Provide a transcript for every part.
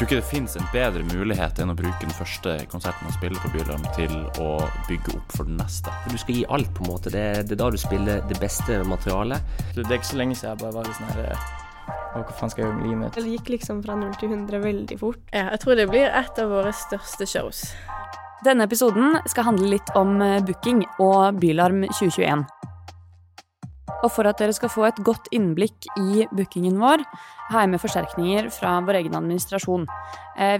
tror ikke det fins en bedre mulighet enn å bruke den første konserten man spiller på Bylarm, til å bygge opp for den neste. Du skal gi alt, på en måte. Det, det er da du spiller det beste materialet. Det er ikke så lenge siden jeg bare var litt sånn her Hva faen skal jeg gjøre med livet mitt? Det gikk liksom fra 0 til 100 veldig fort. Ja, jeg tror det blir et av våre største shows. Denne episoden skal handle litt om booking og Bylarm 2021. Og for at dere skal få et godt innblikk i bookingen vår, har jeg med forsterkninger fra vår egen administrasjon.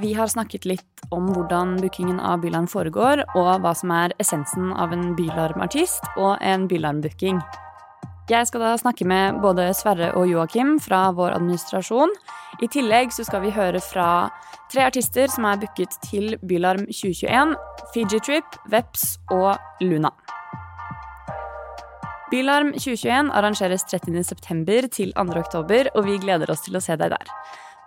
Vi har snakket litt om hvordan bookingen av Bylarm foregår, og hva som er essensen av en Bylarm-artist og en Bylarm-booking. Jeg skal da snakke med både Sverre og Joakim fra vår administrasjon. I tillegg så skal vi høre fra tre artister som er booket til Bylarm 2021. Fiji Trip, Veps og Luna. Bylarm 2021 arrangeres 30.9. til 2.10, og vi gleder oss til å se deg der.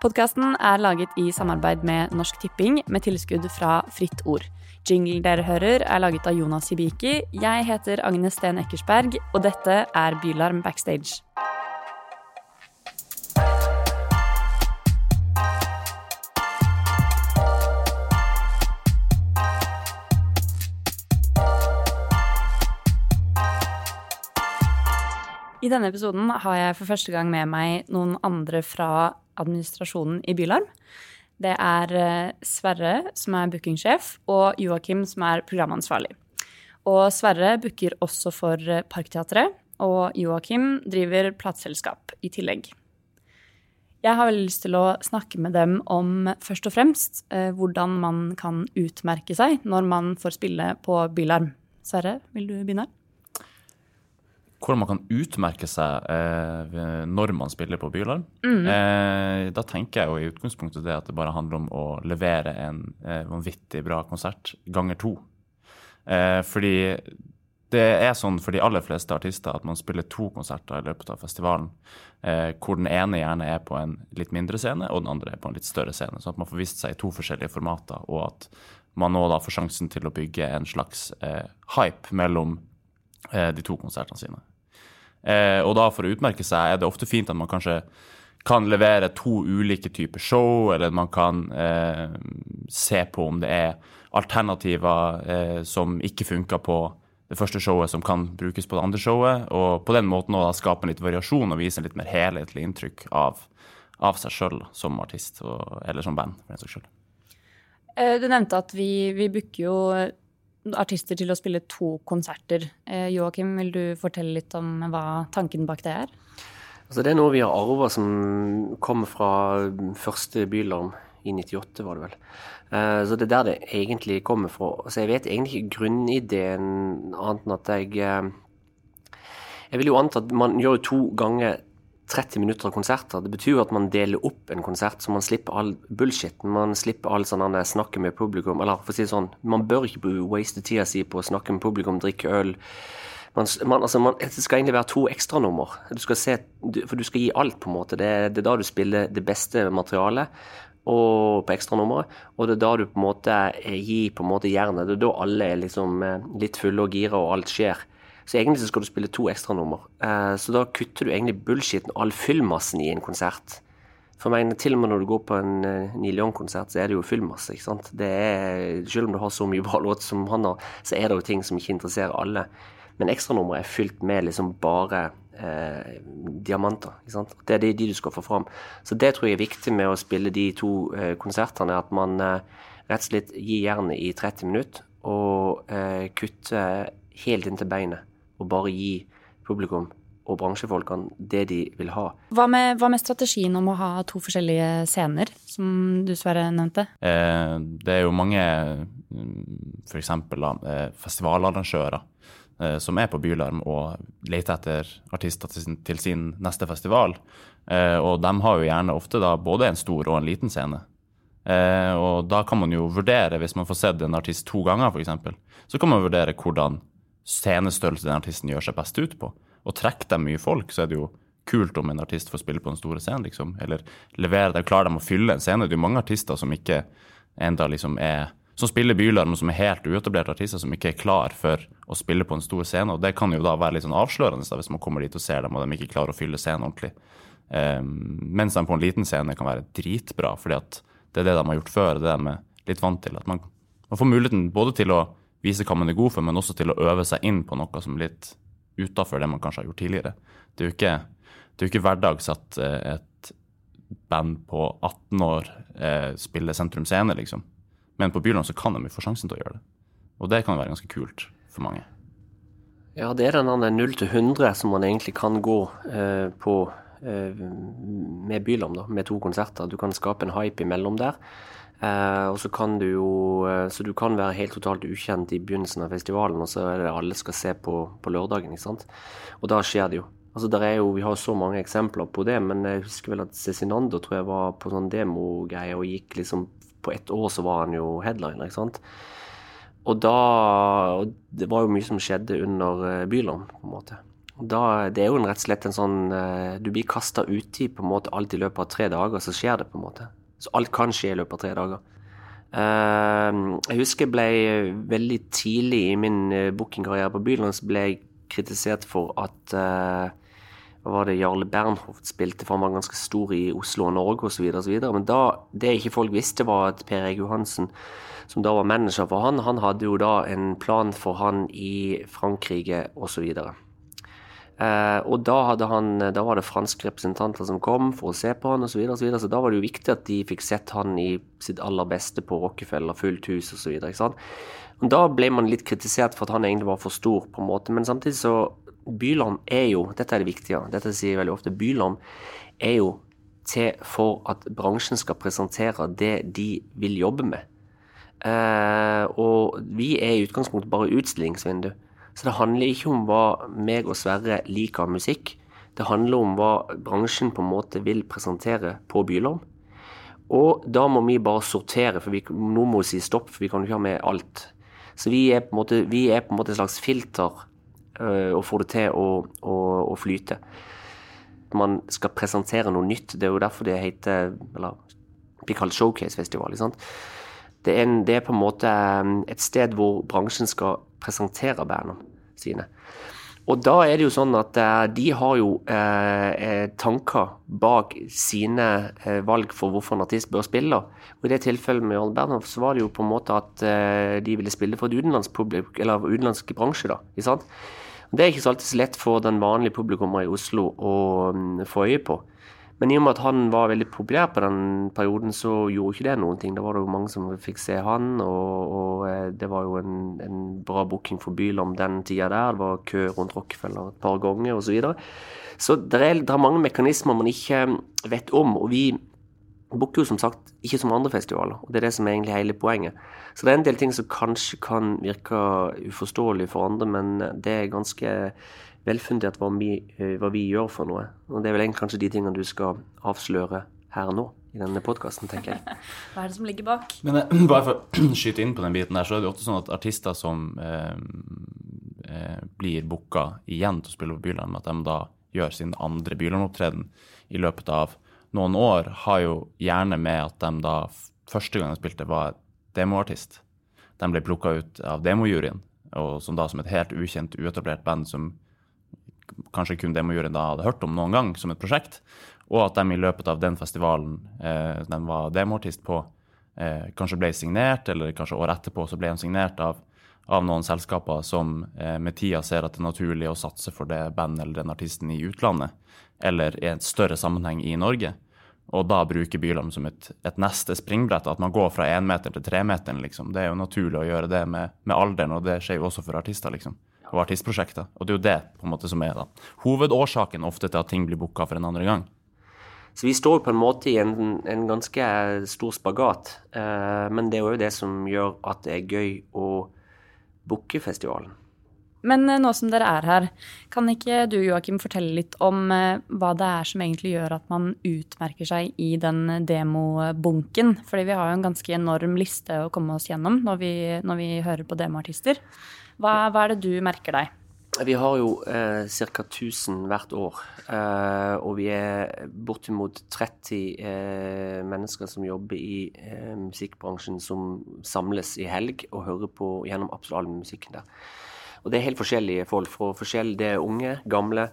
Podkasten er laget i samarbeid med Norsk Tipping, med tilskudd fra Fritt Ord. Jingle dere hører, er laget av Jonas Hibiki. Jeg heter Agnes Steen Eckersberg, og dette er Bylarm Backstage. I denne episoden har jeg for første gang med meg noen andre fra administrasjonen i Bylarm. Det er Sverre, som er bookingsjef, og Joakim, som er programansvarlig. Og Sverre booker også for Parkteatret, og Joakim driver plateselskap i tillegg. Jeg har veldig lyst til å snakke med dem om først og fremst hvordan man kan utmerke seg når man får spille på Bylarm. Sverre, vil du begynne? Hvordan man kan utmerke seg eh, når man spiller på Bylarm. Mm. Eh, da tenker jeg jo i utgangspunktet det at det bare handler om å levere en eh, vanvittig bra konsert ganger to. fordi det er sånn for de aller fleste artister at man spiller to konserter i løpet av festivalen. hvor den ene gjerne er på en litt mindre scene, og den andre er på en litt større scene. Sånn at man får vist seg i to forskjellige formater, og at man nå da får sjansen til å bygge en slags hype mellom de to konsertene sine. Eh, og da for å utmerke seg er det ofte fint at man kanskje kan levere to ulike typer show, eller man kan eh, se på om det er alternativer eh, som ikke funka på det første showet, som kan brukes på det andre showet. Og på den måten da skape en litt variasjon og vise en litt mer helhetlig inntrykk av, av seg sjøl som artist, og, eller som band, for den saks skyld. Du nevnte at vi, vi booker jo artister til å spille to konserter. Eh, Joakim, vil du fortelle litt om hva tanken bak det er? Altså, det er noe vi har arva som kommer fra første Bylarm i 98, var det vel. Eh, så det er der det egentlig kommer fra. Så jeg vet egentlig ikke grunnideen annet enn at jeg eh, Jeg vil jo anta at man gjør to ganger 30 minutter konserter. Det betyr jo at man deler opp en konsert, så man slipper all bullshit. Man slipper all sånn snakke med publikum. Eller for å si det sånn, man bør ikke waste tida si på å snakke med publikum, drikke øl. Man, man, altså man, det skal egentlig være to ekstranummer. For du skal gi alt, på en måte. Det, det er da du spiller det beste materialet og på ekstranummeret. Og det er da du på en måte gir på en måte jernet. Det er da alle er liksom litt fulle og gira, og alt skjer. Så egentlig så skal du spille to ekstranummer. Uh, så da kutter du egentlig bullshiten all fyllmassen i en konsert. For meg, Til og med når du går på en uh, Neil Young-konsert, så er det jo fyllmasse. ikke sant? Det er, Selv om du har så mye bra låter som han har, så er det jo ting som ikke interesserer alle. Men ekstranummeret er fylt med liksom bare eh, diamanter. ikke sant? Det er de, de, du skal få fram. Så det tror jeg er viktig med å spille de to eh, konsertene. At man eh, rett og slett gir jernet i 30 minutter og eh, kutter helt inn til beinet og bare gi publikum og bransjefolkene det de vil ha. Hva med, hva med, strategien om å ha to forskjellige scener, som du Sverre nevnte? Eh, det er jo mange f.eks. Eh, festivalarrangører eh, som er på Bylarm og leter etter artister til sin, til sin neste festival. Eh, og de har jo gjerne ofte da både en stor og en liten scene. Eh, og da kan man jo vurdere, hvis man får sett en artist to ganger f.eks., så kan man vurdere hvordan scenestørrelse den artisten gjør seg best ut på. Og trekker de mye folk, så er det jo kult om en artist får spille på den store scenen, liksom. Eller leverer det, klarer de å fylle en scene. Det er jo mange artister som ikke enda liksom er som spiller bylarm, som er helt uetablerte artister som ikke er klar for å spille på en stor scene. og Det kan jo da være litt sånn avslørende da, hvis man kommer dit og ser dem og de ikke klarer å fylle scenen ordentlig. Um, mens de på en liten scene kan være dritbra, fordi at det er det de har gjort før. Det er de litt vant til. At man, man får muligheten både til å vise hva man er god for, men også til å øve seg inn på noe som er litt utafor det man kanskje har gjort tidligere. Det er jo ikke, det er jo ikke hverdags at eh, et band på 18 år eh, spiller Sentrum Scene, liksom. Men på Byland så kan de jo få sjansen til å gjøre det. Og det kan være ganske kult for mange. Ja, det er den 0 til 100 som man egentlig kan gå eh, på eh, med Byland, da, med to konserter. Du kan skape en hype imellom der. Eh, og så kan du jo eh, Så du kan være helt totalt ukjent i begynnelsen av festivalen, og så er det alle skal se på, på lørdagen, ikke sant. Og da skjer det jo. Altså, der er jo, Vi har så mange eksempler på det, men jeg husker vel at Cezinando tror jeg var på sånn demogreie og gikk liksom På ett år så var han jo headliner, ikke sant. Og da og Det var jo mye som skjedde under uh, Byland, på en måte. Da, Det er jo rett og slett en sånn uh, Du blir kasta uti på en måte alt i løpet av tre dager, så skjer det, på en måte. Så alt kan skje i løpet av tre dager. Uh, jeg husker jeg ble veldig tidlig i min uh, bookingkarriere på Bylands ble jeg kritisert for at uh, hva var det Jarle Bernhoft spilte, for han var ganske stor i Oslo og Norge osv. Men da, det ikke folk visste, var at Per Egg Johansen, som da var manager for han, han hadde jo da en plan for han i Frankrike osv. Eh, og da, han, da var det franske representanter som kom for å se på han osv. Så, videre, så da var det jo viktig at de fikk sett han i sitt aller beste på Rockefeller, fullt hus osv. Da ble man litt kritisert for at han egentlig var for stor, på en måte. Men samtidig så Byland er jo, dette er det viktige, dette sier jeg veldig ofte, Byland er jo til for at bransjen skal presentere det de vil jobbe med. Eh, og vi er i utgangspunktet bare utstillingsvindu. Så det handler ikke om hva meg og Sverre liker av musikk. Det handler om hva bransjen på en måte vil presentere på Bylarm. Og da må vi bare sortere, for vi, nå må vi si stopp, for vi kan jo ikke ha med alt. Så vi er på en måte, på en måte et slags filter øh, og får det til å, å, å, flyte. Man skal presentere noe nytt. Det er jo derfor det heter eller blir kalt showcase-festival. Det, det, er på en måte et sted hvor bransjen skal presentere bandene sine. Og da er det jo sånn at eh, de har jo eh, eh, tanker bak sine eh, valg for hvorfor en artist bør spille. Og i det tilfellet med Jarl Bernhoft så var det jo på en måte at eh, de ville spille for et utenlandspublikum, eller utenlandsk bransje, da. ikke sant? Det er ikke så alltid så lett for den vanlige publikummer i Oslo å um, få øye på. Men i og med at han var veldig populær på den perioden, så gjorde ikke det noen ting. Da var det jo mange som fikk se han, og, og eh, det var jo en, en bra booking for Bylarm den tida der. Det var kø rundt Rockefeller et par ganger osv. Så, videre. så det er, det er mange mekanismer man ikke vet om. og vi booker jo som sagt ikke som andre festivaler, og det er det som er egentlig hele poenget. Så det er en del ting som kanskje kan virke uforståelig for andre, men det er ganske velfundert hva vi, eh, hva vi gjør for noe. Og det er vel kanskje de tingene du skal avsløre her nå i denne podkasten, tenker jeg. Hva er det som ligger bak? Men jeg, bare for å skyte inn på den biten der, så er det ofte sånn at artister som eh, eh, blir booka igjen til å spille på Byland, at de da gjør sin andre Byland-opptreden i løpet av noen år, har jo gjerne med at de da første gang de spilte, var demoartist. De ble plukka ut av demojuryen, og som da som et helt ukjent, uetablert band som kanskje kun demojuryen da hadde hørt om noen gang som et prosjekt, og at de i løpet av den festivalen eh, de var demoartist på, eh, kanskje ble signert, eller kanskje året etterpå så ble de signert av, av noen selskaper som eh, med tida ser at det er naturlig å satse for det bandet eller den artisten i utlandet, eller i en større sammenheng i Norge. Og da bruker Bylarm som et, et, neste springbrett, at man går fra énmeter til tremeteren. Liksom. Det er jo naturlig å gjøre det med, med alderen, og det skjer jo også for artister. liksom og artistprosjekter. Og det er jo det på en måte som er da. hovedårsaken ofte til at ting blir booka for en andre gang. Så vi står på en måte i en, en ganske stor spagat. Eh, men det er jo det som gjør at det er gøy å booke festivalen. Men eh, nå som dere er her, kan ikke du Joakim, fortelle litt om eh, hva det er som egentlig gjør at man utmerker seg i den demobunken? Fordi vi har jo en ganske enorm liste å komme oss gjennom når vi, når vi hører på demoartister. Hva, hva, er det du merker deg? Vi har jo eh, ca. 1000 hvert år. Eh, og vi er bortimot 30 eh, mennesker som jobber i eh, musikkbransjen, som samles i helg og hører på gjennom absolutt all musikken der. Og det er helt forskjellige folk. Fra forskjell, det er unge, gamle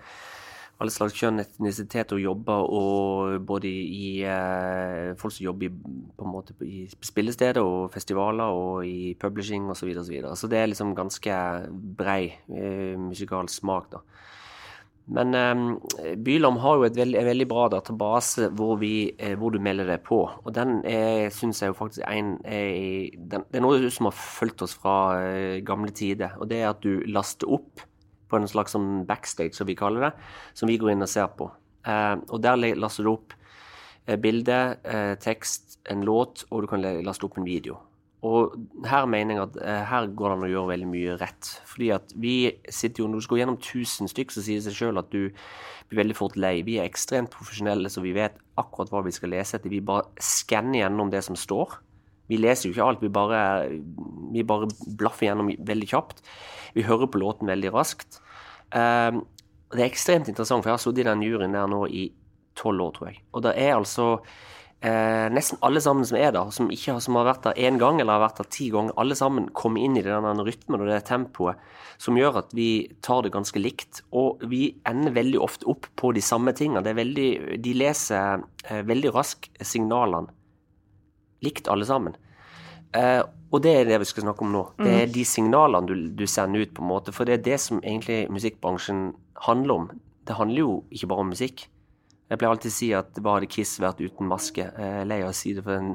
alle slags kjønn, etnisitet og jobber, og både i eh, folk som jobber i, på en måte i spillesteder og festivaler og i publishing osv. Så, videre, og så, videre. så det er liksom ganske brei eh, musikalsk smak, da. Men eh, Bylam har jo veld, en veldig bra database hvor, vi, eh, hvor du melder deg på. Og den syns jeg jo faktisk en, er, den, Det er noe som har fulgt oss fra eh, gamle tider. Og det er at du laster opp på en slags sånn backstage, som vi kaller det, som vi går inn og ser på. Eh, og der laster du opp eh, bilde, eh, tekst, en låt, og du kan laste opp en video. Og her mener jeg at eh, her går det an å gjøre veldig mye rett. Fordi at vi sitter jo, Når du skal gjennom 1000 stykk, så sier det seg sjøl at du blir veldig fort lei. Vi er ekstremt profesjonelle, så vi vet akkurat hva vi skal lese etter. Vi bare skanner gjennom det som står. Vi leser jo ikke alt, vi bare, vi bare blaffer gjennom veldig kjapt. Vi hører på låten veldig raskt. Eh, det er ekstremt interessant, for jeg har sittet i den juryen der nå i tolv år, tror jeg. Og det er altså eh, nesten alle sammen som er der, som, ikke som har vært der én gang eller har vært der ti ganger, alle sammen kommer inn i den rytmen og det tempoet som gjør at vi tar det ganske likt. Og vi ender veldig ofte opp på de samme tingene. Veldig, de leser eh, veldig raskt signalene likt alle sammen. Eh, og det er det vi skal snakke om nå. Det er de signalene du, du sender ut, på en måte. For det er det som egentlig musikkbransjen handler om. Det handler jo ikke bare om musikk. Jeg pleier alltid å si at hva hadde Kiss vært uten maske? Eh, Jeg er lei av å si det for en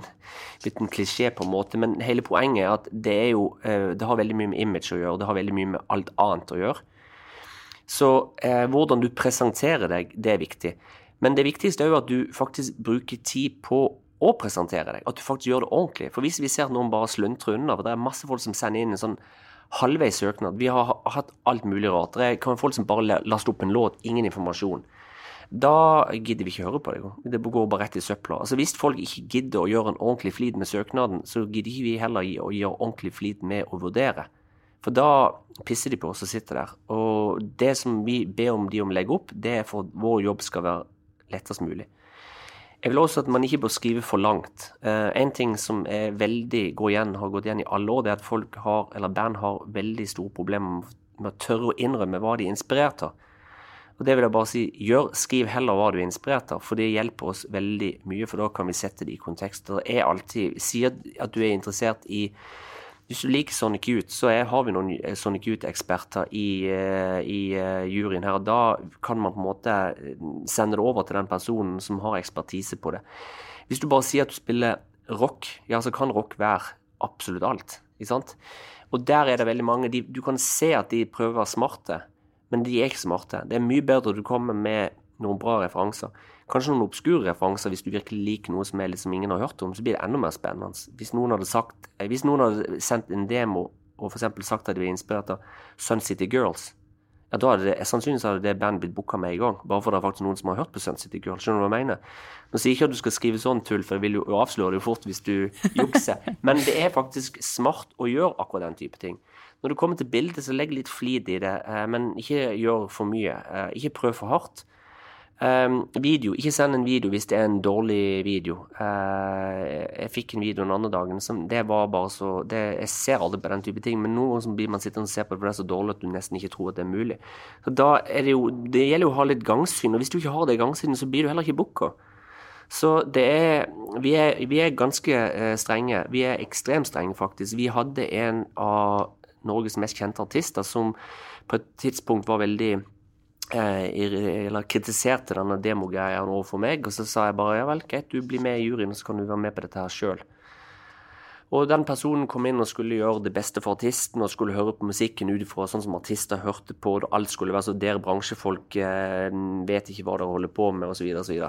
liten klisjé, på en måte, men hele poenget er at det er jo eh, Det har veldig mye med image å gjøre, det har veldig mye med alt annet å gjøre. Så eh, hvordan du presenterer deg, det er viktig. Men det viktigste er jo at du faktisk bruker tid på å presentere deg. At du faktisk gjør det ordentlig. For hvis vi ser noen bare sluntrer unna, for det er masse folk som sender inn en sånn halvveis søknad Vi har hatt alt mulig rart. Det kan være folk som bare la- laster opp en låt, ingen informasjon. Da gidder vi ikke høre på det. Det går bare rett i søpla. Altså Hvis folk ikke gidder å gjøre en ordentlig flid med søknaden, så gidder ikke vi heller å gjøre ordentlig flid med å vurdere. For da pisser de på oss og sitter der. Og det som vi ber om de om å legge opp, det er for at vår jobb skal være lettest mulig. Jeg vil også at man ikke bør skrive for langt. Eh, en ting som er veldig går igjen, har gått igjen i alle år, det er at folk har, eller band har veldig store problemer med å tørre å innrømme hva de er inspirert av. Og det vil jeg bare si, gjør, skriv heller hva du er inspirert av, for det hjelper oss veldig mye, for da kan vi sette det i kontekst. Det er alltid, Si at, at du er interessert i Hvis du liker Sonic Youth, så er, har vi noen eh, Sonic Youth-eksperter i, eh, i eh, juryen her. Da kan man på en måte sende det over til den personen som har ekspertise på det. Hvis du bare sier at du spiller rock, ja, så kan rock være absolutt alt. Ikke sant? Og der er det veldig mange de, Du kan se at de prøver å være smarte, men de er ikke smarte. Det er mye bedre at du kommer med noen bra referanser. Kanskje noen obskure referanser hvis du virkelig liker noe som, er litt som ingen har hørt om. Så blir det enda mer spennende. Hvis noen hadde, sagt, eh, hvis noen hadde sendt en demo og f.eks. sagt at de var inspirert av Sun City Girls, ja, da hadde det, sannsynligvis hadde det bandet blitt booka med i gang. Bare for det er faktisk noen som har hørt på Sun City Girls. Skjønner du hva jeg mener? Nå sier jeg ikke at du skal skrive sånn tull, for jeg vil jo avsløre det jo fort hvis du jukser. Men det er faktisk smart å gjøre akkurat den type ting. Når du kommer til bildet, så legg litt flid i det, eh, men ikke gjør for mye. Eh, Ikke prøv for hardt. Um, video. Ikke send en video hvis det er en dårlig video. Eh, jeg fikk en video den andre dagen som det var bare så det, Jeg ser aldri på den type ting, men noen blir man sittende og se på det, for det er så dårlig at du nesten ikke tror at det er mulig. Så da er det jo Det gjelder jo å ha litt gangsyn, og hvis du ikke har det gangsynet, så blir du heller ikke booka. Så det er Vi er, vi er ganske eh, strenge. Vi er ekstremt strenge, faktisk. Vi hadde en av Norges mest kjente artister som på et tidspunkt var veldig eller kritiserte denne demogreia overfor meg, og så sa jeg bare ja vel, greit, du blir med i juryen, så kan du være med på dette her sjøl. Og den personen kom inn og skulle gjøre det beste for artisten, og skulle høre på musikken ut ifra sånn som artister hørte på og alt skulle være så der bransjefolk eh, vet ikke hva de holder på med, osv., osv.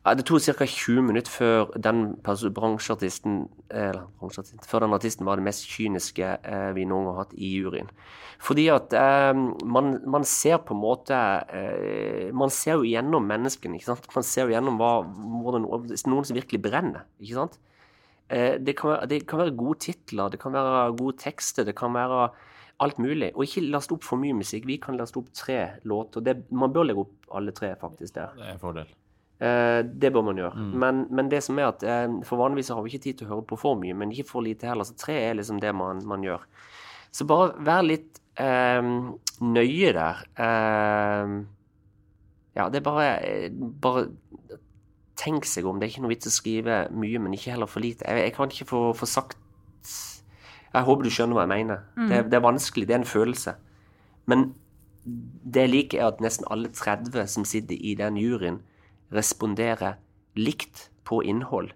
Det tok ca. 20 minutter før den bransjeartisten eller bransjeartisten, før den artisten var det mest kyniske eh, vi noen gang har hatt i juryen. Fordi at eh, man, man ser på en måte eh, Man ser jo gjennom menneskene. ikke sant? Man ser jo gjennom hva, hvordan, noen som virkelig brenner. ikke sant? Eh, det, kan være, det kan være gode titler, det kan være gode tekster, det kan være alt mulig. Og ikke laste opp for mye musikk. Vi kan laste opp tre låter. Det, man bør legge opp alle tre, faktisk. der. Det er en fordel. Eh, det bør man gjøre. Men, men det som er at eh, for vanligvis har vi ikke tid til å høre på for mye, men ikke for lite heller. Så tre er liksom det man, man gjør. Så bare vær litt eh, nøye der. Eh, Ja, det er bare, bare Tenk seg om. Det er ikke noe vits å skrive mye, men ikke heller for lite. Jeg, jeg kan ikke få, få sagt Jeg håper du skjønner hva jeg mener. Det, det er vanskelig. Det er en følelse. Men det jeg liker, er at nesten alle 30 som sitter i den juryen, responderer likt på innhold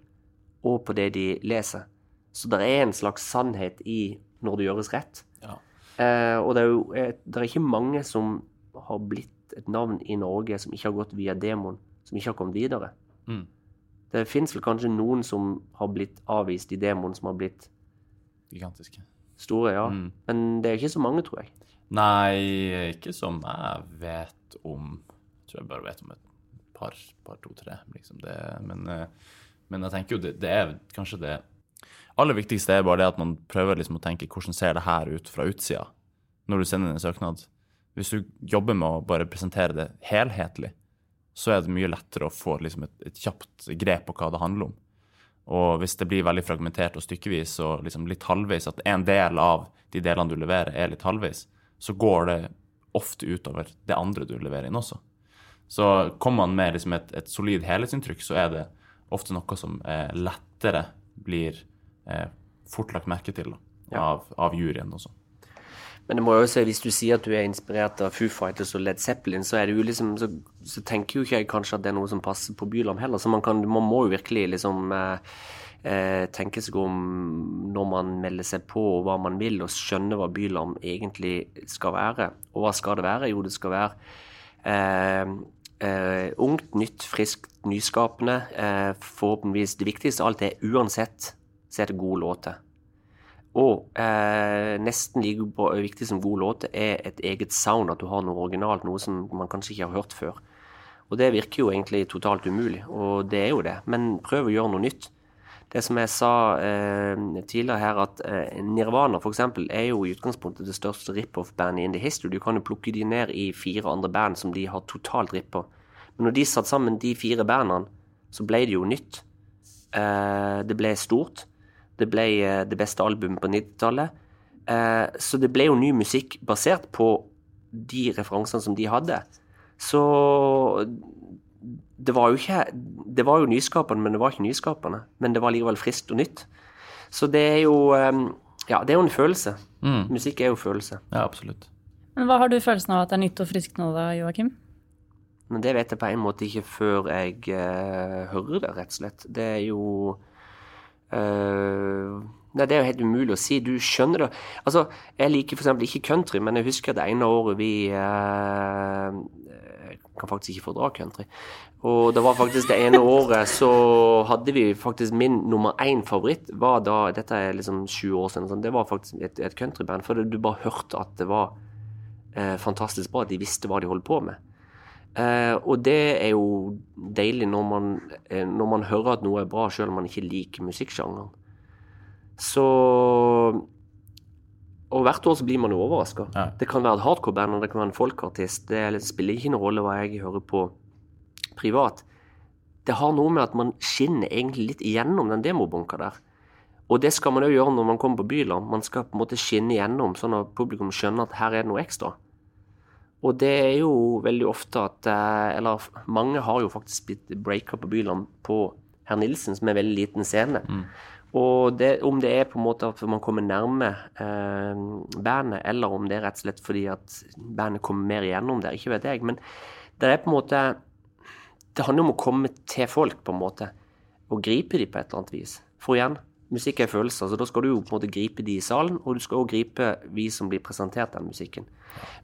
og på det de leser. Så det er en slags sannhet i når det gjøres rett. Ja. Eh, og det er jo eh, det er ikke mange som har blitt et navn i Norge som ikke har gått via demon, som ikke har kommet videre. Mm. Det fins vel kanskje noen som har blitt avvist i demon, som har blitt Gigantiske. store, ja. Mm. Men det er ikke så mange, tror jeg. Nei, ikke som jeg vet om. Jeg tror jeg bare vet om et par, par to, tre, liksom. Men, eh, men jeg tenker jo det, det er kanskje det aller viktigste er bare det at man prøver liksom å tenke hvordan ser det her ut fra utsida når du sender en søknad. Hvis du jobber med å bare presentere det helhetlig, så er det mye lettere å få liksom et, et kjapt grep på hva det handler om. Og hvis det blir veldig fragmentert og stykkevis og liksom litt halvveis, at en del av de delene du leverer, er litt halvveis, så går det ofte utover det andre du leverer inn også. Så kommer man med liksom et, et solid helhetsinntrykk, så er det ofte noe som eh, lettere blir eh, fort lagt merke til da, av, av juryen også. Men det må jo si, hvis du sier at du er inspirert av Foo Fighters og Led Zeppelin, så, liksom, så, så tenker jo ikke jeg kanskje at det er noe som passer på Bylarm heller. Så man, kan, man må jo virkelig liksom eh, eh, tenke seg om når man melder seg på, og hva man vil, og skjønne hva Bylarm egentlig skal være. Og hva skal det være? Jo, det skal være ungt, nytt, friskt, nyskapende. Eh, forhåpentligvis det viktigste av alt er uansett så er det gode låter. Og eh, nesten like viktig som god låt er et eget sound, at du har noe originalt, noe som man kanskje ikke har hørt før. Og det virker jo egentlig totalt umulig, og det er jo det. Men prøv å gjøre noe nytt. Det som jeg sa eh, tidligere her, at eh, Nirvana eksempel er jo i utgangspunktet det største rip-off-bandet in the history. Du kan jo plukke de ned i fire andre band som de har totalt rippa. Men når de satte sammen de fire bandene, så ble det jo nytt. Eh, det ble stort. Det ble eh, det beste albumet på 90-tallet. Eh, så det ble jo ny musikk basert på de referansene som de hadde. Så det var jo ikke Det var jo nyskapende, men det var ikke nyskapende. Men det var likevel friskt og nytt. Så det er jo eh, Ja, det er jo en følelse. Mm. Musikk er jo følelse. Ja, absolutt. Men hva har du følelsen av at det er nytt og friskt nå da, Joakim? Men det vet jeg på en måte ikke før jeg uh, hører det, rett og slett. Det er jo uh, Nei, det er jo helt umulig å si. Du skjønner det. Altså, jeg liker f.eks. ikke country, men jeg husker det ene året vi uh, Jeg kan faktisk ikke fordra country. Og det var faktisk det ene året så hadde vi faktisk min nummer én favoritt var da Dette er liksom 20 år siden. Sånn, det var faktisk et, et countryband. For du bare hørte at det var eh, fantastisk bra. At de visste hva de holdt på med. Eh, og det er jo deilig når man, eh, når man hører at noe er bra, selv om man ikke liker musikksjangeren. Så Og hvert år så blir man jo overraska. Ja. Det kan være et hardcore-band, og det kan være en folkartist. Det spiller ikke noen rolle hva jeg hører på privat. Det har noe med at man skinner egentlig litt igjennom den demobunka der. Og det skal man jo gjøre når man kommer på Byland. Man skal på en måte skinne igjennom, sånn at publikum skjønner at her er det noe ekstra. Og det er jo veldig ofte at eh, Eller mange har jo faktisk blitt breaka på Byland på Herr Nilsen, som er en veldig liten scene. Og det, om det er på en måte at man kommer nærme eh, bandet, eller om det er rett og slett fordi at bandet kommer mer igjennom der, ikke vet jeg. Men det er på en måte Det handler om å komme til folk, på en måte. Og gripe dem på et eller annet vis. For igjen, musikk er følelser, så da skal du jo på en måte gripe de i salen, og du skal også gripe vi som blir presentert den musikken.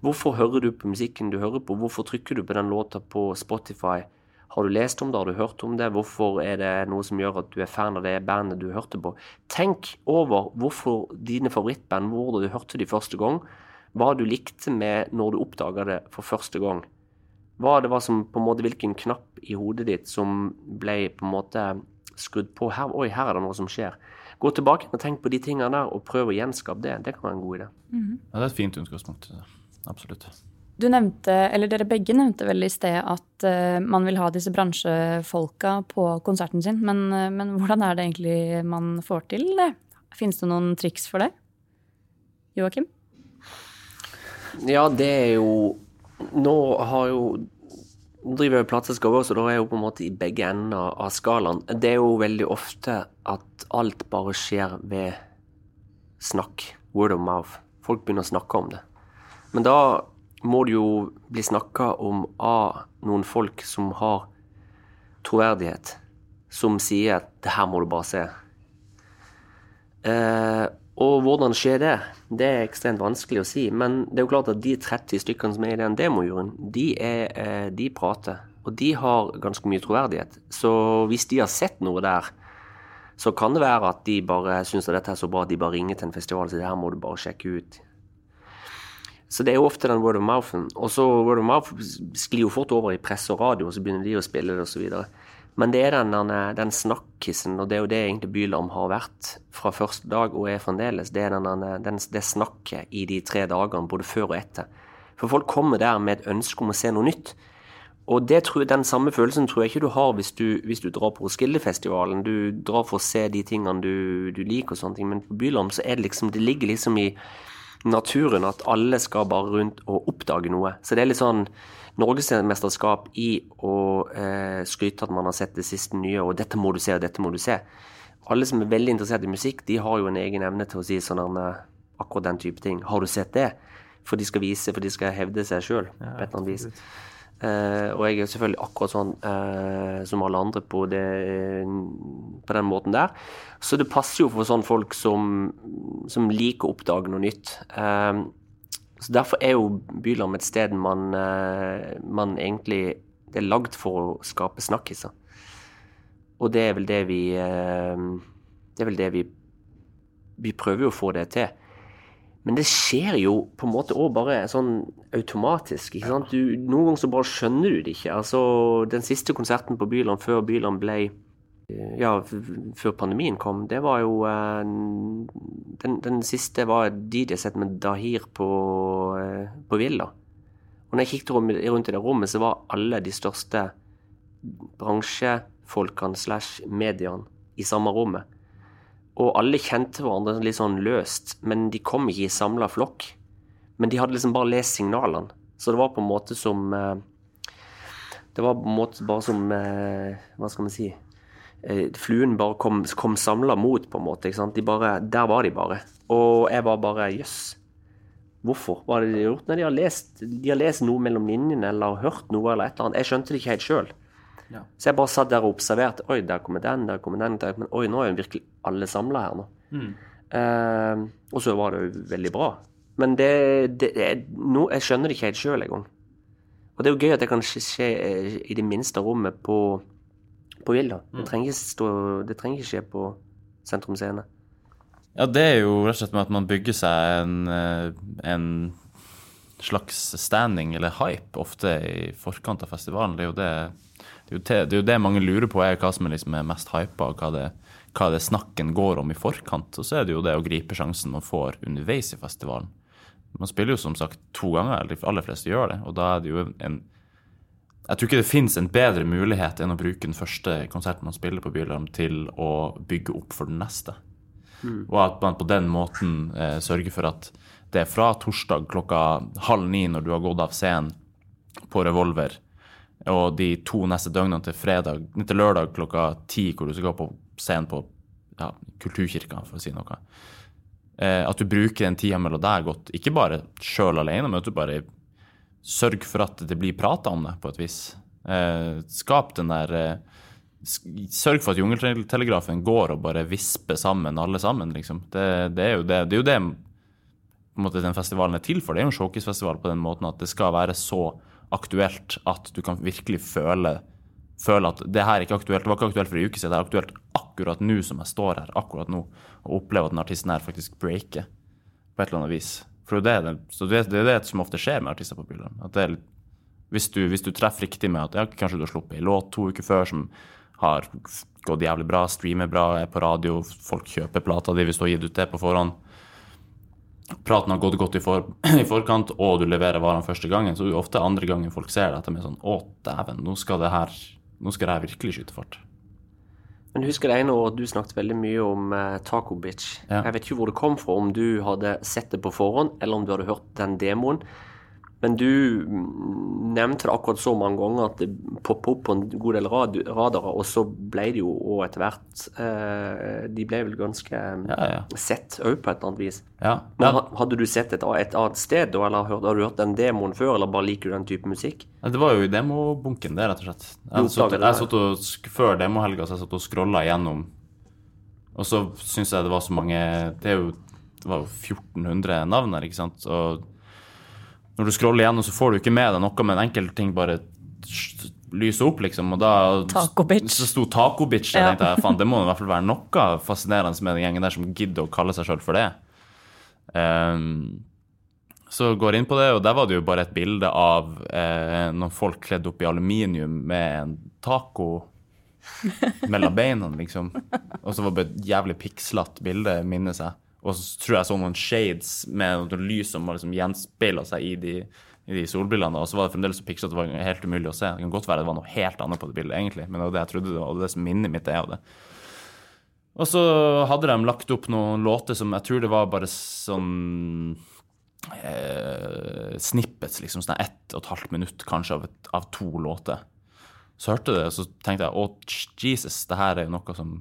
Hvorfor hører du på musikken du hører på? Hvorfor trykker du på den låta på Spotify? Har du lest om det? Har du hørt om det? Hvorfor er det noe som gjør at du er fan av det bandet du hørte på? Tenk over hvorfor dine favorittband, hvor du hørte de første gang, hva du likte med når du oppdaga det for første gang. Hva det var som på en måte, Hvilken knapp i hodet ditt som ble på en måte skrudd på? Her, oi, her er det noe som skjer. Gå tilbake og tenk på de tingene der, og prøv å gjenskape det. Det kan være en god idé. Ja, det er et fint utgangspunkt. Absolutt. Du nevnte, eller dere begge nevnte vel i sted at uh, man vil ha disse bransjefolka på konserten sin. Men, uh, men hvordan er det egentlig man får til det? Finnes det noen triks for det? Joakim? Ja, det er jo Nå har jo Nå driver jeg plateselskap så da er jeg jo på en måte i begge ender av skalaen. Det er jo veldig ofte at alt bare skjer ved snakk. Word of mouth. Folk begynner å snakke om det. Men da må det jo bli snakka om av noen folk som har troverdighet. Som sier at 'det her må du bare se'. Eh, og hvordan skjer det? Det er ekstremt vanskelig å si. Men det er jo klart at de 30 stykkene som er i den demojuryen, de, eh, de prater. Og de har ganske mye troverdighet. Så hvis de har sett noe der, så kan det være at de bare syns dette er så bra at de bare ringer til en festival og sier her må du bare sjekke ut. Så det er jo ofte den word of mouthen. Og så word of mouth sklir jo fort over i presse og radio, og så begynner de å spille det osv. Men det er den, den, den snakkissen, og det er jo det egentlig Bylam har vært fra første dag og er fremdeles. Det er den, den, det snakket i de tre dagene, både før og etter. For folk kommer der med et ønske om å se noe nytt. Og tror, den samme følelsen tror jeg ikke du har hvis du, hvis du drar på Roskildefestivalen. Du drar for å se de tingene du, du liker og sånne ting, men på Bylam så er det liksom Det ligger liksom i naturen at alle skal bare rundt og oppdage noe. Så det er litt sånn norgesmesterskap i å eh, skryte at man har sett det siste nye, og 'dette må du se', og 'dette må du se'. Alle som er veldig interessert i musikk, de har jo en egen evne til å si sånn eh, akkurat den type ting. 'Har du sett det?' For de skal vise, for de skal hevde seg sjøl på et eller annet vis. Uh, og jeg er selvfølgelig akkurat sånn uh, som alle andre på, det, på den måten der. Så det passer jo for sånne folk som, som liker å oppdage noe nytt. Uh, så Derfor er jo Bylarm et sted man, man, egentlig Det er lagd for å skape snakkiser. Og det er vel det vi Det er vel det vi Vi prøver jo å få det til. Men det skjer jo på en måte òg bare sånn automatisk. ikke sant? Du, noen ganger så bare skjønner du det ikke. Altså, Den siste konserten på Byland før Byland ble ja, før pandemien kom, det var jo eh, den, den, siste var DJ-sett med Dahir på, eh, på Villa. Og når jeg kikket rundt i det rommet, så var alle de største bransjefolkene slash mediene i samme rommet. Og alle kjente hverandre litt sånn løst, men de kom ikke i samla flokk. Men de hadde liksom bare lest signalene. Så det var på en måte som eh, Det var på en måte bare som Hva skal man si Fluen bare kom, kom samla mot, på en måte. De bare, der var de bare. Og jeg var bare Jøss. Hvorfor? Hva har de gjort? Nei, de har, lest, de har lest noe mellom linjene eller hørt noe eller et eller annet. Jeg skjønte det ikke helt sjøl. Ja. Så jeg bare satt der og observerte. Oi, der kommer den, der kommer den. Der, men oi, nå er jo virkelig alle samla her nå. Mm. Eh, og så var det jo veldig bra. Men det, det, det no, Jeg skjønner det ikke helt sjøl engang. Og det er jo gøy at det kan skje eh, i det minste rommet på, på Villa. Mm. Det, trenger stå, det trenger ikke skje på Sentrum Scene. Ja, det er jo rett og slett med at man bygger seg en, eh, en slags standing eller hype ofte i forkant av festivalen. Det er jo det det er, jo det, det er jo det mange lurer på, er hva som er, liksom mest hypa, og hva det, hva det snakken går om i forkant. Og så er det jo det å gripe sjansen man får underveis i festivalen. Man spiller jo som sagt to ganger, eller de aller fleste gjør det. Og da er det jo en Jeg tror ikke det fins en bedre mulighet enn å bruke den første konserten man spiller på Bylarm, til å bygge opp for den neste. Mm. Og at man på den måten eh, sørger for at det er fra torsdag klokka halv ni når du har gått av scenen på Revolver, og de to neste døgnene til, fredag, til lørdag klokka ti, hvor du skal gå på scenen på ja, Kulturkirka, for å si noe. Eh, at du bruker den tida mellom deg godt, ikke bare sjøl alene, men at du bare sørger for at det blir prata om det, på et vis. Eh, skap den der eh, Sørg for at jungeltelegrafen går og bare visper sammen alle sammen, liksom. Det, det, er jo det, det, er jo det måte, den festivalen er til for. Det er jo en showcase-festival på den måten at det skal være så aktuelt at du kan virkelig føle, føle at det her er ikke aktuelt. Det var ikke aktuelt for en uke siden, det er aktuelt akkurat nå som jeg står her, akkurat nå, og opplever at den artisten her faktisk breaker på et eller annet vis. For det er det, så det, er det som ofte skjer med artister på er, hvis, du, hvis du treffer riktig med at ja, kanskje du har sluppet ei låt to uker før som har gått jævlig bra, streamer bra, er på radio, folk kjøper plata di hvis du har gitt ut det på forhånd praten har gått godt i, for, i, forkant, og du leverer varene første gangen, så er det ofte andre gangen folk ser det, at de er sånn Å, dæven, nå skal det her nå skal det her virkelig skyte fart. Men husker det ene året du snakket veldig mye om uh, Taco Bitch. Ja. Jeg vet ikke hvor det kom fra, om du hadde sett det på forhånd, eller om du hadde hørt den demoen. Men du mm, nevnte det akkurat så mange ganger at det poppa opp på en god del rad radarer, og så ble det jo òg etter hvert eh, De ble vel ganske Ja, ja. sett òg, på et eller annet vis. Ja. Men ha- Hadde du sett et, et annet sted, eller hadde har du hørt den demoen før, eller bare liker du den type musikk? Det var jo i demobunken, det, rett og slett. Jeg satt, jeg satt og, Før demohelga så jeg satt og scrolla igjennom, og så syns jeg det var så mange Det jo det var jo 1400 navn her, ikke sant. Og når du scroller igjennom, så får du ikke med deg noe, men enkelte ting bare lyser opp, liksom. Og da. Så sto Taco Bitch der, Ja. tenkte jeg faen, det må i hvert fall være noe fascinerende med den gjengen der som gidder å kalle seg sjøl for det. Um, så går jeg inn på det, og der var det jo bare et bilde av eh, noen folk kledd opp i aluminium med en taco mellom beina, liksom. Og så var det bare et jævlig pikslete bilde, minnes jeg. Og så tror jeg så noen shades med noe lys som liksom gjenspeila seg i de, i de solbrillene. Og så var det fremdeles så pikslete at det var helt umulig å se. Det kan godt være det var noe helt annet på det bildet, egentlig, men det var det jeg trodde det var, og det som minnet mitt er av det. Og så hadde de lagt opp noen låter som jeg tror det var bare sånn eh, snippets, liksom sånn ett og et halvt minutt kanskje av, et, av to låter. Så hørte jeg det, og så tenkte jeg å, Jesus, det her er jo noe som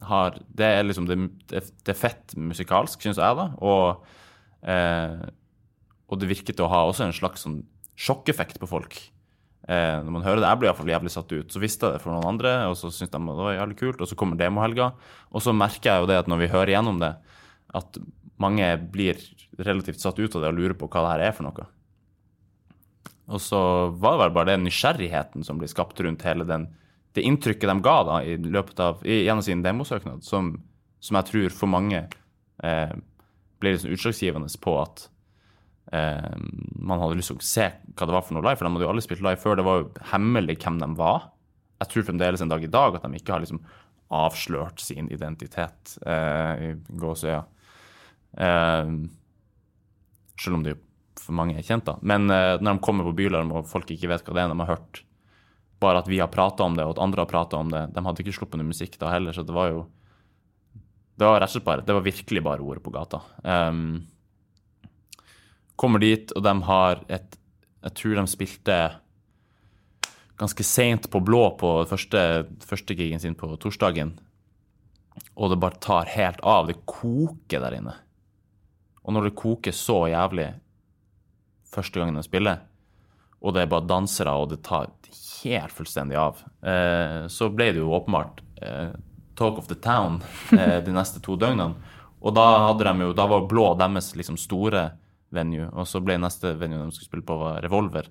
har Det er liksom det, det, er fett musikalsk, syns jeg, da. Og, eh, og det virket å ha også en slags sånn sjokkeffekt på folk. Eh, når man hører det, Jeg blir iallfall jævlig satt ut. Så visste jeg det for noen andre, og så syntes de det var jævlig kult. Og så kommer demohelga, og så merker jeg jo det at når vi hører gjennom det, at mange blir relativt satt ut av det og lurer på hva det her er for noe. Og så var det vel bare den nysgjerrigheten som blir skapt rundt hele den, det inntrykket de ga da i løpet av, gjennom sin demosøknad, som, som jeg tror for mange eh, ble liksom utslagsgivende på at eh, man hadde lyst til å se hva det var for noe live. For de hadde jo alle spilt live før. Det var jo hemmelig hvem de var. Jeg tror fremdeles en dag i dag at de ikke har liksom avslørt sin identitet eh, i gåsøya. Eh, selv om det jo for mange er kjent, da. Men eh, når de kommer på Bylarm og folk ikke vet hva det er, de har hørt bare at vi har prata om det, og at andre har prata om det De hadde ikke sluppet noe musikk da heller, så det var jo Det var rett og slett bare Det var virkelig bare ordet på gata. Um, kommer dit, og de har et Jeg tror de spilte ganske seint på blå på første, første gigen sin på torsdagen. Og det bare tar helt av. Det koker der inne. Og når det koker så jævlig første gangen de spiller, og det er bare dansere, og det tar helt fullstendig av, eh, så ble det jo åpenbart eh, Talk of the Town eh, de neste to døgnene. Og da hadde de jo, da var blå deres liksom store venue, og så ble neste venue de skulle spille på, var Revolver.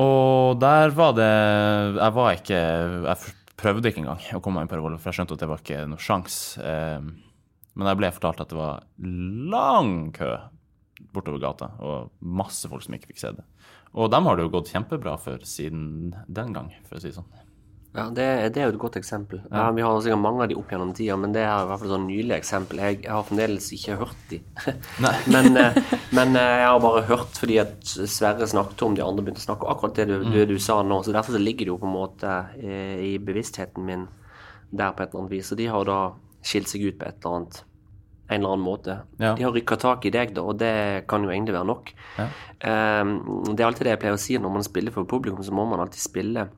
Og der var det Jeg var ikke Jeg prøvde ikke engang å komme meg inn på Revolver, for jeg skjønte at det var ikke noe sjans. Eh, men jeg ble fortalt at det var lang kø bortover gata, og masse folk som ikke fikk se det. Og dem har det jo gått kjempebra for siden den gang, for å si det sånn. Ja, det, det er jo et godt eksempel. Ja, vi har sikkert mange av de opp gjennom tida, men det er i hvert fall sånn nylig eksempel. Jeg, jeg har fremdeles ikke hørt de. Men, eh, men eh, jeg har bare hørt fordi at Sverre snakket om de andre begynte å snakke om akkurat det du, det du sa nå. Så derfor så ligger det jo på en måte eh, i bevisstheten min der på et eller annet vis. Og de har da skilt seg ut på et eller annet en eller annen måte. Ja. De har rykka tak i deg, da, og det kan jo egentlig være nok. Ja. Um, det er alltid det jeg pleier å si når man spiller for publikum, så må man alltid spille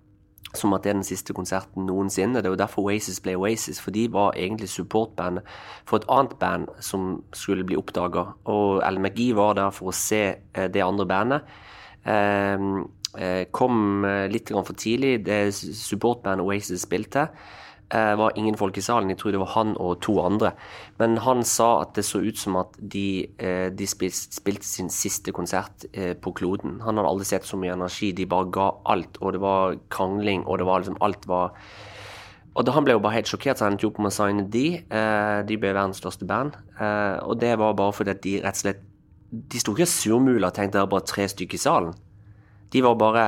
som at det er den siste konserten noensinne. Det er jo derfor Oasis ble Oasis, for de var egentlig supportband for et annet band som skulle bli oppdaga. Og Ellen McGee var der for å se eh, det andre bandet. Eh, kom eh, litt for tidlig. Det supportbandet Oasis spilte, eh, var ingen folk i salen. Jeg tror det var han og to andre. Men han sa at det så ut som at de, eh, de spilte, spilte sin siste konsert eh, på kloden. Han hadde aldri sett så mye energi. De bare ga alt, og det var krangling, og det var liksom Alt var og da Han ble jo bare helt sjokkert, så han endte opp med å signe de. Eh, de ble verdens største band. Eh, og det var bare fordi at de rett og slett De sto ikke surmula og tenkte det var bare tre stykker i salen. De var bare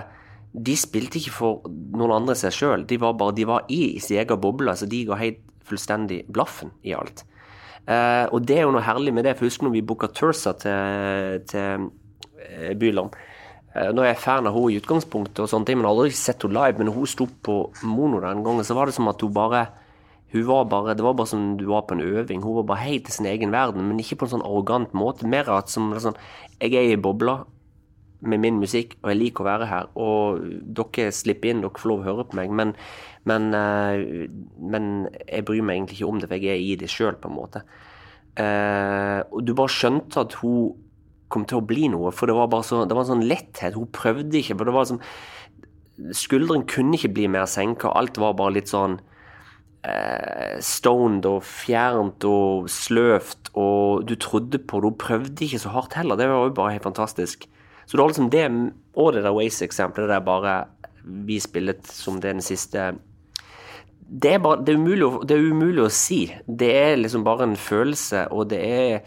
De spilte ikke for noen andre seg sjøl. De var bare de var i sin egen boble, så de ga helt fullstendig blaffen i alt. Eh, og det er jo noe herlig med det. For husk når vi booka Tursa til, til eh, Eh, Nå er jeg fan av henne i utgangspunktet, og sånne ting, men har aldri sett henne live. Men når hun sto på mono den gangen, så var det som at hun bare Hun var bare, Det var bare som du var på en øving. Hun var bare helt i sin egen verden, men ikke på en sånn arrogant måte. Mer at som sånn Jeg er i bobla med min musikk, og jeg liker å være her. Og dere slipper inn, dere får lov å høre på meg, men, men, eh, men jeg bryr meg egentlig ikke om det, for jeg er i det sjøl, på en måte. Eh, og du bare skjønte at hun kom til å bli noe, for det var bare så, det var en sånn letthet. Hun prøvde ikke. for det var sånn Skulderen kunne ikke bli mer senka. Alt var bare litt sånn eh, stoned og fjernt og sløvt, og du trodde på det. Hun prøvde ikke så hardt heller. Det var jo bare helt fantastisk. Så det har liksom det, og det der Waze-eksempelet, der bare vi spillet som den siste det er, bare, det, er umulig det er umulig å si. Det er liksom bare en følelse, og det er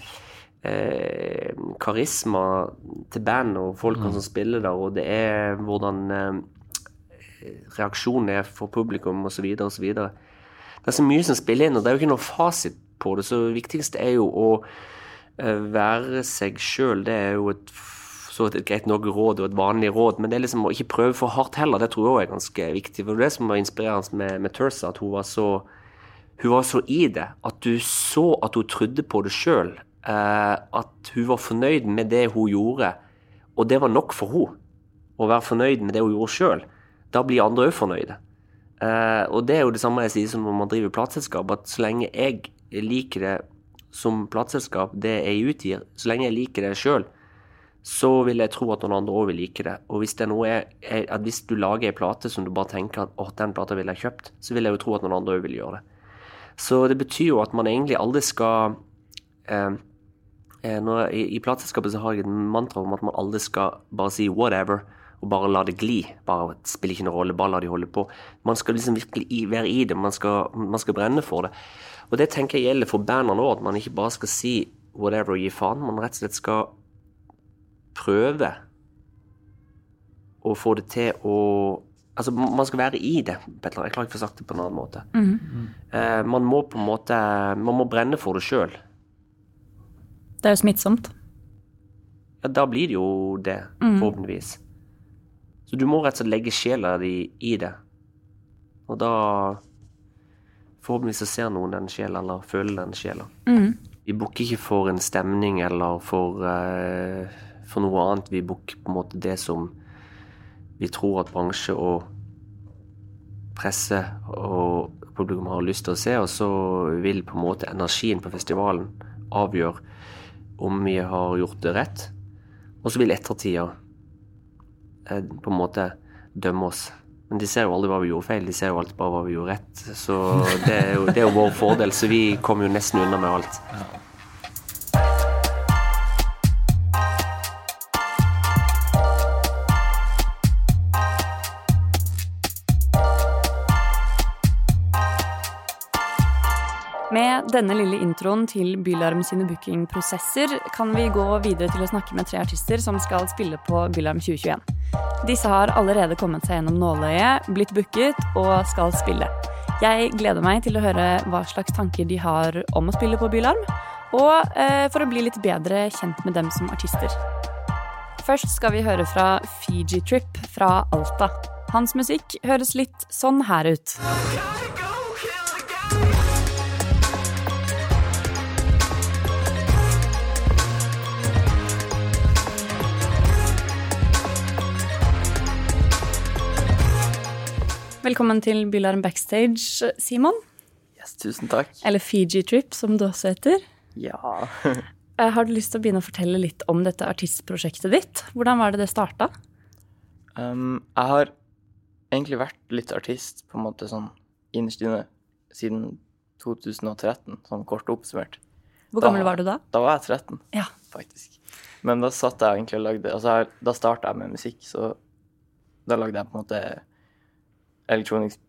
eh, karisma til band og folkene som spiller der, og det er hvordan eh, reaksjonen er for publikum osv. osv. Det er så mye som spiller inn, og det er jo ikke noe fasit på det. Så det viktigste er jo å eh, være seg sjøl. Det er jo et så et greit nok råd og et vanlig råd, men det er liksom å ikke prøve for hardt heller. Det tror jeg er ganske viktig. For det er det som var inspirerende med, med Tursa, at hun var så hun var så i det at du så at hun trodde på det sjøl. Eh, at hun var fornøyd med det hun gjorde, og det var nok for henne. Å være fornøyd med det hun gjorde sjøl. Da blir andre òg fornøyde. Eh, og det er jo det samme jeg sier som når man driver plateselskap, at så lenge jeg liker det som plateselskap, det jeg utgir, så lenge jeg liker det sjøl, så vil jeg tro at noen andre òg vil like det. Og hvis det er noe jeg, jeg, at hvis du lager ei plate som du bare tenker at å, den plata ville jeg kjøpt, så vil jeg jo tro at noen andre òg vil gjøre det. Så det betyr jo at man egentlig aldri skal eh, eh, når, I i plateselskapet så har jeg et mantra om at man aldri skal bare si 'whatever' og bare la det gli. Bare spiller ikke noen rolle, bare la de holde på. Man skal liksom virkelig i, være i det, man skal, man skal brenne for det. Og det tenker jeg gjelder for bandene òg, at man ikke bare skal si 'whatever' og gi faen. Man rett og slett skal prøve å få det til å Altså, man skal være i det. Jeg klarer ikke å få sagt det på en annen måte. Eh, man må på en måte Man må brenne for det sjøl. Det er jo smittsomt. Ja, da blir det jo det, forhåpentligvis. Så du må rett og slett legge sjela di i det. Og da Forhåpentligvis så ser noen den sjela, eller føler den sjela. Vi booker ikke for en stemning eller for, eh, for noe annet. Vi booker på en måte det som vi tror at bransje og presse og publikum har lyst til å se, og så vil på en måte energien på festivalen avgjøre om vi har gjort det rett. Og så vil ettertida eh, på en måte dømme oss. Men de ser jo aldri hva vi gjorde feil, de ser jo alltid bare hva vi gjorde rett. Så det er jo, det er jo vår fordel, så vi kommer jo nesten unna med alt. Denne lille introen til Bylarm sine bookingprosesser kan vi gå videre til å snakke med tre artister som skal spille på Bylarm 2021. Disse har allerede kommet seg gjennom nåløyet, blitt booket og skal spille. Jeg gleder meg til å høre hva slags tanker de har om å spille på Bylarm, og eh, for å bli litt bedre kjent med dem som artister. Først skal vi høre fra Fiji Trip fra Alta. Hans musikk høres litt sånn her ut. Velkommen til Bylarm Backstage, Simon. Yes, tusen takk. Eller Fiji Trip, som du også heter. Ja. Eh, Har du lyst til å begynne å fortelle litt om dette artistprosjektet ditt? Hvordan var det det starta? Um, jeg har egentlig vært litt artist, på en måte sånn innerst inne, siden 2013, sånn kort oppsummert. Hvor Da- gammel var du da? Da var jeg 13, Ja. faktisk. Men da satt jeg egentlig og lagde Altså, da starta jeg med musikk, så da lagde jeg på en måte elektronisk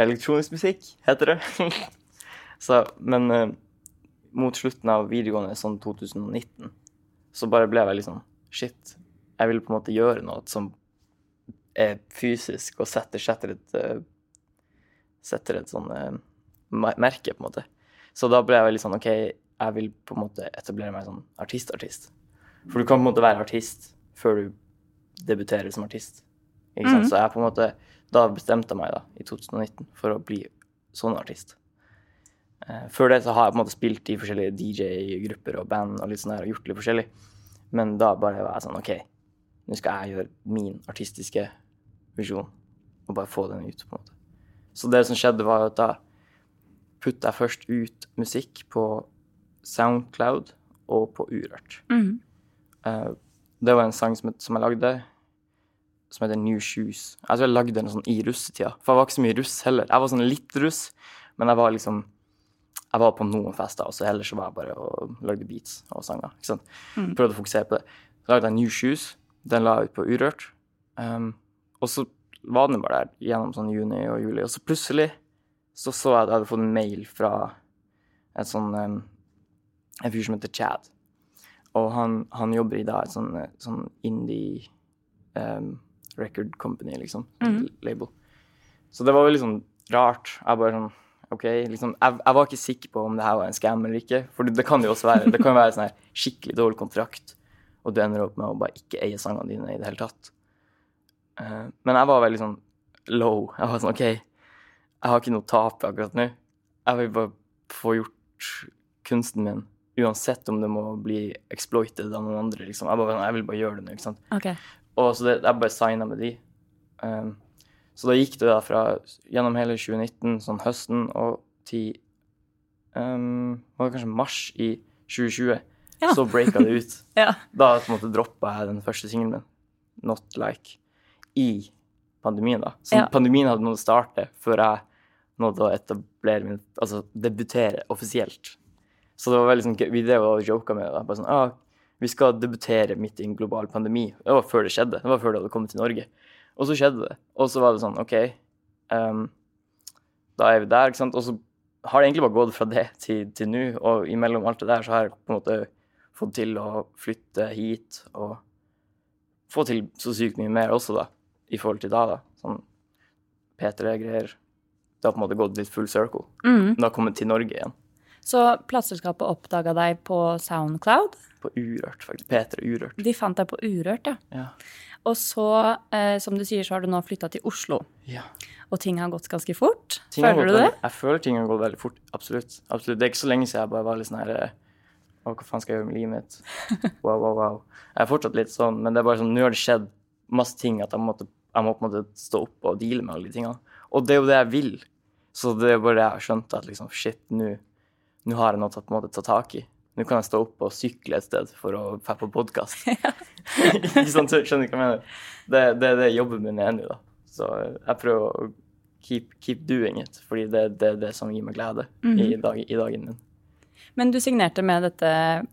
Elektronisk musikk, heter det. så, men uh, mot slutten av videregående, sånn 2019, så bare ble jeg veldig sånn Shit, jeg vil på en måte gjøre noe som er fysisk og setter, setter et uh, Setter et sånn uh, merke, på en måte. Så da ble jeg veldig sånn OK, jeg vil på en måte etablere meg som artist-artist. For du kan på en måte være artist før du debuterer som artist. Ikke sant? Så jeg på en måte Da bestemte jeg meg da, i 2019 for å bli sånn artist. Eh, før det så har jeg på en måte spilt i forskjellige DJ-grupper og band og litt sånn her, og gjort litt forskjellig. Men da bare var jeg sånn OK, nå skal jeg gjøre min artistiske visjon og bare få den ut, på en måte. Så det som skjedde, var at da putta jeg først ut musikk på Soundcloud og på Urørt. Mm. Det var en sang som, som jeg lagde, som heter New Shoes. Jeg tror jeg lagde den sånn i russetida, for jeg var ikke så mye russ heller. Jeg var sånn litt russ, men jeg var liksom Jeg var på noen fester, og så ellers så var jeg bare og lagde beats og sanger. ikke sant? Prøvde å fokusere på det. Så lagde jeg New Shoes. Den la jeg ut på Urørt. Um, og så var den bare der gjennom sånn juni og juli, og så plutselig så så jeg at jeg hadde fått en mail fra et sånn um, en fyr som heter Chad. Og han, han jobber i dag et sånn, eh, sånn indie um, record company, liksom. Mm. Label. Så det var veldig sånn rart. Jeg bare sånn OK, liksom jeg, jeg var ikke sikker på om det her var en scam eller ikke. For det, det kan jo også være Det kan jo være sånn her skikkelig dårlig kontrakt, og du ender opp med å bare ikke eie sangene dine i det hele tatt. Uh, men jeg var veldig sånn low. Jeg var sånn OK, jeg har ikke noe tap akkurat nå. Jeg vil bare få gjort kunsten min, uansett om det må bli exploited av noen andre. liksom. Jeg, bare, jeg vil bare gjøre det nå. ikke sant? Ok. Og så det, jeg bare signa med de. Um, så da gikk det da fra gjennom hele 2019, sånn høsten, og til um, Var det kanskje mars i 2020, Ja. så breaka det ut. Ja. Da på en måte droppa jeg den første singelen min, Not Like, i pandemien, da. Så Ja. pandemien hadde nådd å starte før jeg nådde å etablere min Altså debutere offisielt. Så det var veldig sånn. Vi drev og joka med det. da. Bare sånn, ah, vi skal debutere midt i en global pandemi. Det var før det skjedde. Det var før det hadde kommet til Norge. Og så skjedde det. Og så var det sånn, OK, um, da er vi der, ikke sant. Og så har det egentlig bare gått fra det til, til nå, og imellom alt det der så har jeg på en måte fått til å flytte hit og få til så sykt mye mer også, da, i forhold til da, da. Sånn P3-greier. Det har på en måte gått litt full circle. men Det har kommet til Norge igjen. Så plateselskapet oppdaga deg på Soundcloud. På Urørt, faktisk. P3 Urørt. De fant deg på Urørt, ja. Ja. Og så, eh, som du sier, så har du nå flytta til Oslo. ja. Og ting har gått ganske fort. Ting Føler du det? veldig- Jeg føler ting har gått veldig fort. Absolutt. Absolutt. Det er ikke så lenge siden jeg bare var litt sånn her eh, Å, hva faen skal jeg gjøre med livet mitt? Wow, wow, wow. Jeg er fortsatt litt sånn, men det er bare sånn, nå har det skjedd masse ting at jeg, måtte, jeg må på en måte stå opp og deale med alle de tingene. Og det er jo det jeg vil. Så det er bare det jeg har skjønt, at liksom, shit, nå har jeg noe å ta tak i. Nå kan jeg stå opp og sykle et sted for å få på podkast. ikke sant? Skjønner du hva jeg mener? Det, det er det jobben min er nå, da. Så jeg prøver å keep, keep doing it, fordi det er det, det som gir meg glede i, dag, i dagen min. Men du signerte med dette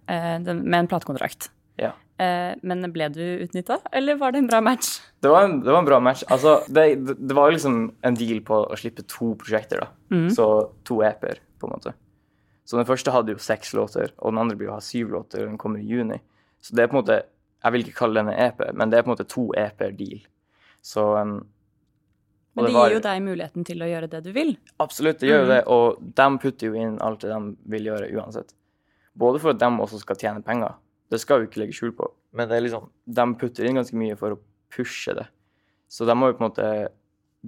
eh, med en platekontrakt. Ja. Eh, men ble du utnytta, eller var det en bra match? Det var en, det var en bra match. Altså, det, det, det var liksom en deal på å slippe to prosjekter, da. Så to EP-er, på en måte. Så den første hadde jo seks låter, og den andre blir å ha syv låter, og den kommer i juni. Så det er på en måte Jeg vil ikke kalle den en EP, men det er på en måte to EP-er-deal. Så um, og Men det, var- gir jo deg muligheten til å gjøre det du vil. Absolutt, det gjør jo det. Og de putter jo inn alt det de vil gjøre uansett. Både for at de også skal tjene penger. Det skal vi ikke legge skjul på. Men det er liksom, de putter inn ganske mye for å pushe det. Så de har jo på en måte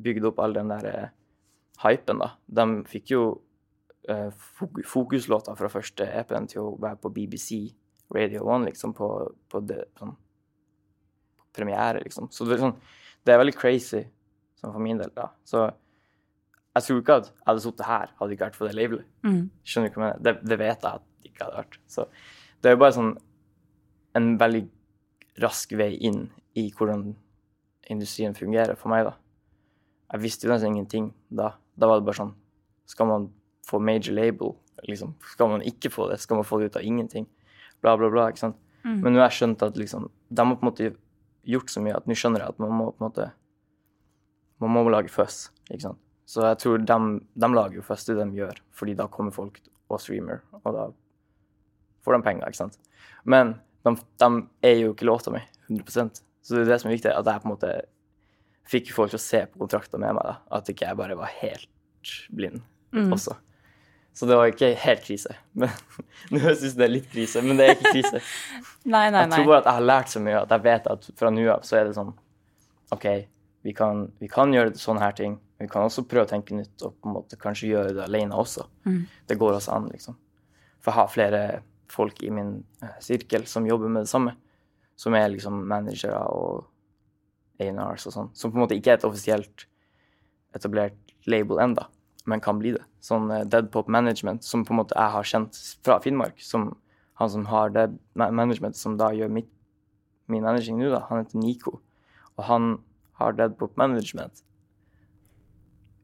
bygd opp all den der eh, hypen, da. De fikk jo eh, fok- fokuslåter fra første EP-en til å være på BBC Radio 1, liksom, på, på det, sånn premiere, liksom. Så det sånn, det er veldig crazy, sånn for min del, da. Så jeg tror ikke at jeg hadde sittet her, hadde det ikke vært for det labelet. Mm. Skjønner du hva jeg mener? Det, det vet jeg at det ikke hadde vært. Så det er jo bare sånn en veldig rask vei inn i hvordan industrien fungerer for meg, da. Jeg visste jo nesten ingenting da. Da var det bare sånn Skal man få major label, liksom? Skal man ikke få det? Skal man få det ut av ingenting? Bla, bla, bla. ikke sant? Men nå har jeg skjønt at liksom De har på en måte gjort så mye at nå skjønner jeg at man må på en måte Man må lage fuzz, ikke sant? Så jeg tror de, de lager jo først det de gjør, fordi da kommer folk og streamer, og da får de penger, ikke sant. Men de, de er jo ikke låta mi 100% så det er det som er viktig, at jeg på en måte fikk folk til å se på kontrakta med meg, da. At ikke jeg bare var helt blind også. Så det var ikke helt krise. Men Nå ut som det er litt krise, men det er ikke krise. Nei, nei, Jeg tror bare at jeg har lært så mye at jeg vet at fra nå av så er det sånn OK, vi kan, vi kan gjøre sånne her ting. men vi kan også prøve å tenke nytt og på en måte kanskje gjøre det alene også. Mm. Det går også an, liksom. For jeg har flere folk i min eh, sirkel som jobber med det samme. Som er liksom managere og A&Rs og sånn. Som på en måte ikke er et offisielt etablert label enda, men kan bli det. Sånn Deadpop Dead Pop Management, som på en måte jeg har kjent fra Finnmark. Som han som har Dead Management, som da gjør mitt, min managing nå, da. Han heter Nico. Og han har Dead Pop Management.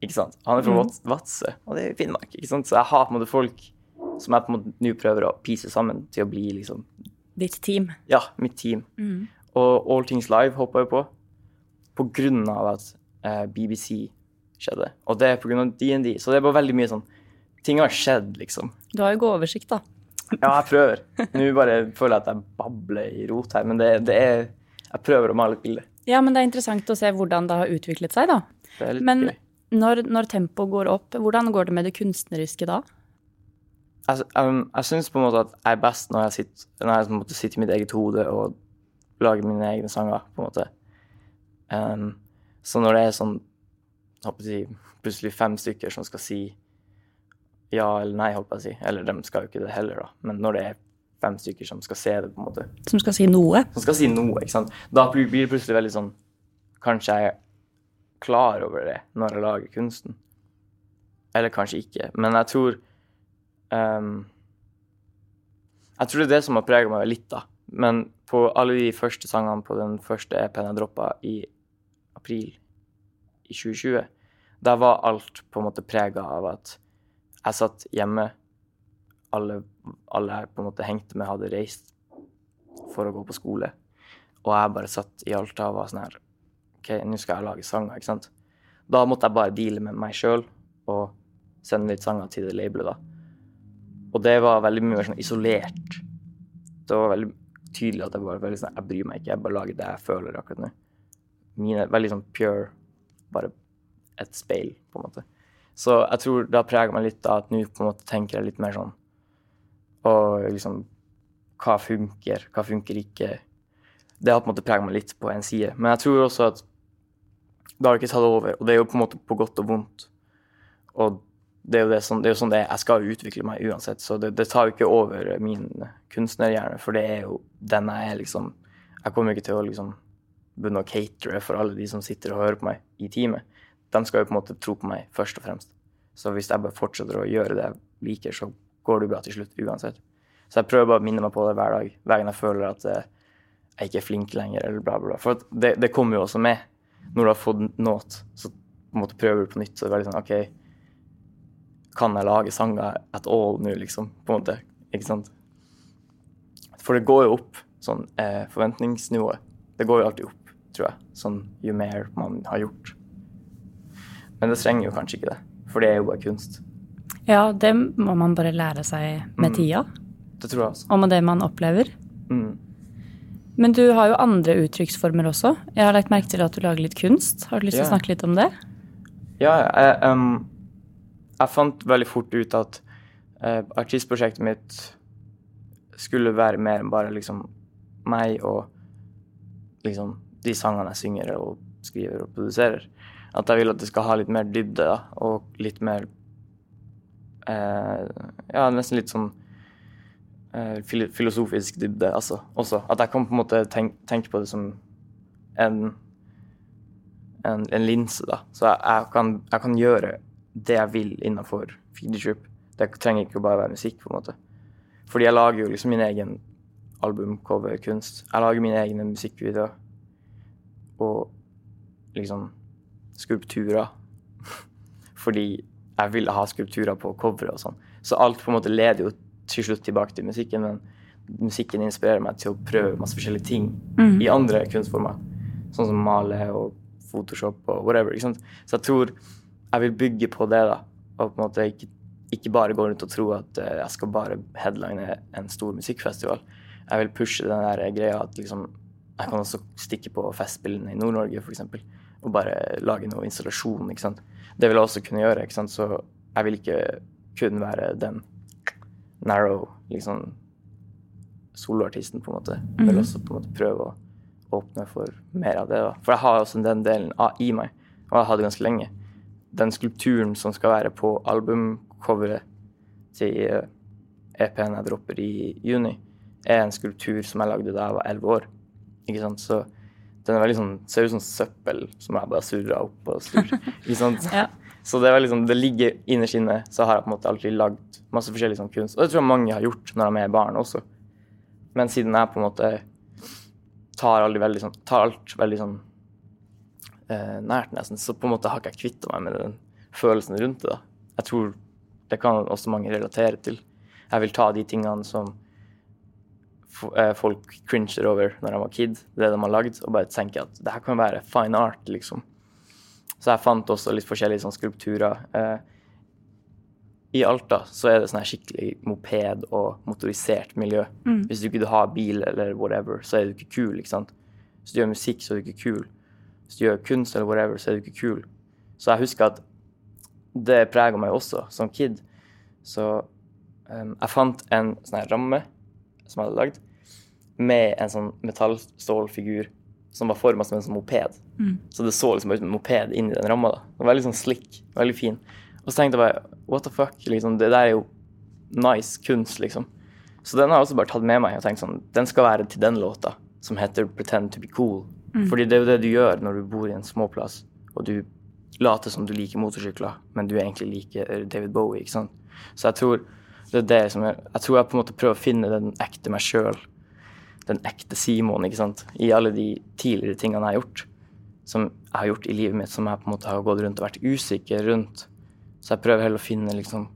Ikke sant? Han er fra mm. Vadsø, og det er Finnmark. ikke sant? Så jeg har på en måte folk som jeg på en måte nå prøver å pise sammen til å bli liksom Ditt team. Ja, mitt team. Og All Things Live hoppa jeg på på grunn av at eh, BBC skjedde. Og det er av DND. Så det er bare veldig mye sånn Ting har skjedd, liksom. Du har jo god oversikt, da. Ja, jeg prøver. Nå bare føler jeg at jeg babler i rot her, men det, det er Jeg prøver å male et bilde. Ja, men det er interessant å se hvordan det har utviklet seg, da. Det er litt Men gøy. når, når tempoet går opp, hvordan går det med det kunstneriske da? Jeg, um, jeg syns på en måte at jeg er best når jeg sitter, når jeg sitter i mitt eget hode og lager mine egne sanger, på en måte. Um, så når det er sånn si, plutselig fem stykker som skal si ja eller nei, håper jeg å si, eller de skal jo ikke det heller, da, men når det er fem stykker som skal se det, på en måte, Som skal si noe? som skal si noe, ikke sant, da blir det plutselig veldig sånn Kanskje jeg er klar over det når jeg lager kunsten. Eller kanskje ikke. Men jeg tror um, Jeg tror det er det som har prega meg litt, da. Men på alle de første sangene på den første EP-en jeg droppa i april i 2020, da var alt på en måte prega av at jeg satt hjemme. Alle, alle jeg på en måte hengte med, hadde reist for å gå på skole. Og jeg bare satt i Alta og var sånn her OK, nå skal jeg lage sanger, ikke sant. Da måtte jeg bare deale med meg sjøl og sende litt sanger til det labelet, da. Og det var veldig mye mer sånn isolert. Det var veldig tydelig at jeg bare veldig sånn, jeg bryr meg ikke, jeg bare lager det jeg føler akkurat nå. Mine, veldig sånn pure, bare et speil, på en måte. Så jeg tror det har prega meg litt da, at nå på en måte tenker jeg litt mer sånn Og liksom Hva funker, hva funker ikke? Det har på en måte prega meg litt på en side. Men jeg tror også at det har ikke tatt over, og det er jo på en måte på godt og vondt. Og det er jo, det sånn, det er jo sånn det. Jeg skal jo utvikle meg uansett, så det, det tar jo ikke over min kunstnerhjerne, for det er jo den jeg er, liksom. Jeg kommer ikke til å liksom begynne å catere for alle de som sitter og hører på meg i teamet. De skal jo på en måte tro på meg først og fremst. Så hvis jeg bare fortsetter å gjøre det jeg liker, så går det bra til slutt uansett. Så jeg prøver bare å minne meg på det hver dag, hver gang jeg føler at eh, jeg ikke er flink lenger, eller bla, bla, bla. For det, det kommer jo også med. Når du har fått noe, så på en måte prøver du på nytt. Så det er veldig sånn OK, kan jeg lage sanger at all nå, liksom? På en måte. Ikke sant? For det går jo opp, sånn eh, forventningsnivået. Det går jo alltid opp, tror jeg. Sånn jo mer man har gjort. Men det trenger jo kanskje ikke det, for det er jo bare kunst. Ja, det må man bare lære seg med tida, Det tror jeg også. og med det man opplever. Mm. Men du har jo andre uttrykksformer også. Jeg har lagt merke til at du lager litt kunst. Har du lyst til yeah. å snakke litt om det? Ja, jeg, um, jeg fant veldig fort ut at uh, artistprosjektet mitt skulle være mer enn bare liksom meg og liksom de sangene jeg synger og skriver og produserer. At jeg vil at det skal ha litt mer dybde da, og litt mer eh, Ja, nesten litt sånn eh, filosofisk dybde altså, også. At jeg kan på en måte tenke, tenke på det som en en, en linse, da. Så jeg, jeg, kan, jeg kan gjøre det jeg vil innenfor feedertrip. Det trenger ikke bare være musikk, på en måte. Fordi jeg lager jo liksom min egen albumcoverkunst. Jeg lager mine egne musikkvideoer. Og liksom skulpturer. Fordi jeg ville ha skulpturer på coveret og sånn. Så alt på en måte leder jo til slutt tilbake til musikken, men musikken inspirerer meg til å prøve masse forskjellige ting i andre kunstformer. Sånn som male og Photoshop og whatever. ikke sant? Så jeg tror jeg vil bygge på det, da. Og på en måte ikke, ikke bare gå rundt og tro at eh, jeg skal bare headline en stor musikkfestival. Jeg vil pushe den der greia at liksom jeg kan også stikke på Festspillene i Nord-Norge, f.eks. Og bare lage noe installasjon. ikke sant? Det vil jeg også kunne gjøre. ikke sant? Så jeg vil ikke kun være den narrow liksom soloartisten, på en måte. Jeg vil også på en måte prøve å åpne for mer av det. da. For jeg har også den delen i meg, og jeg har det ganske lenge. den skulpturen som skal være på albumcoveret til eh, EP-en jeg dropper i juni, er en skulptur som jeg lagde da jeg var elleve år. Ikke sant? Så den er veldig sånn, ser ut som søppel som jeg bare surra opp og snur. Ikke sant? Ja. Så det, sånn, det ligger innerst inne, så har jeg på en måte alltid lagd masse forskjellig sånn kunst. Og det tror jeg mange har gjort når de er barn også. Men siden jeg på en måte tar, veldig sånn, tar alt veldig sånn eh, nært, nesten, så på en måte har ikke jeg kvitta meg med den følelsen rundt det. da. Jeg tror det kan også mange relatere til. Jeg vil ta de tingene som folk cringer over når de var kid, det de har lagd, og bare tenker at det her kan være fine art, liksom. Så jeg fant også litt forskjellige sånn, skulpturer. Eh, I Alta så er det sånn her skikkelig moped- og motorisert miljø. Hvis du ikke har bil eller whatever, så er du ikke kul, ikke sant. Hvis du gjør musikk, så er du ikke kul. Hvis du gjør kunst eller whatever, så er du ikke kul. Så jeg husker at det prega meg også som kid. Så um, jeg fant en sånn ramme som jeg hadde lagd, med en sånn metallstålfigur som var forma som en sånn moped. Så det så liksom ut som en moped inni den ramma. Den var Veldig sånn slick, veldig fin. Og så tenkte jeg bare what the fuck, liksom, det der er jo nice kunst, liksom. Så den har jeg også bare tatt med meg og tenkt sånn, den skal være til den låta, som heter 'Pretend to be cool'. Fordi det er jo det du gjør når du bor i en småplass, og du later som du liker motorsykler, men du egentlig liker David Bowie, ikke sant. Så jeg tror det er det som jeg, Jeg tror jeg på en måte prøver å finne den ekte meg sjøl. Den ekte Simon, ikke sant. I alle de tidligere tingene jeg har gjort. Som jeg har gjort i livet mitt, som jeg på en måte har gått rundt og vært usikker rundt. Så jeg prøver heller å finne liksom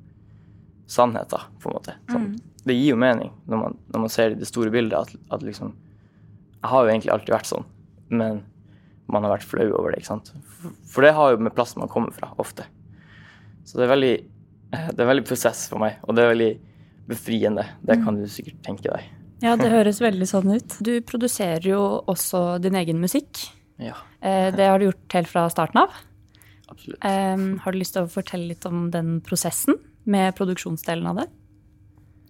sannheter, på en måte. Sånn. Det gir jo mening når man, når man ser det store bildet, at, at liksom Jeg har jo egentlig alltid vært sånn, men man har vært flau over det, ikke sant. For, for det har jo med plassen man kommer fra, ofte. Så det er veldig det er veldig prosess for meg, og det er veldig befriende. Det kan du sikkert tenke deg. Ja, det høres veldig sånn ut. Du produserer jo også din egen musikk. Ja, Eh, Det har du gjort helt fra starten av. absolutt. Har du lyst til å fortelle litt om den prosessen med produksjonsdelen av det?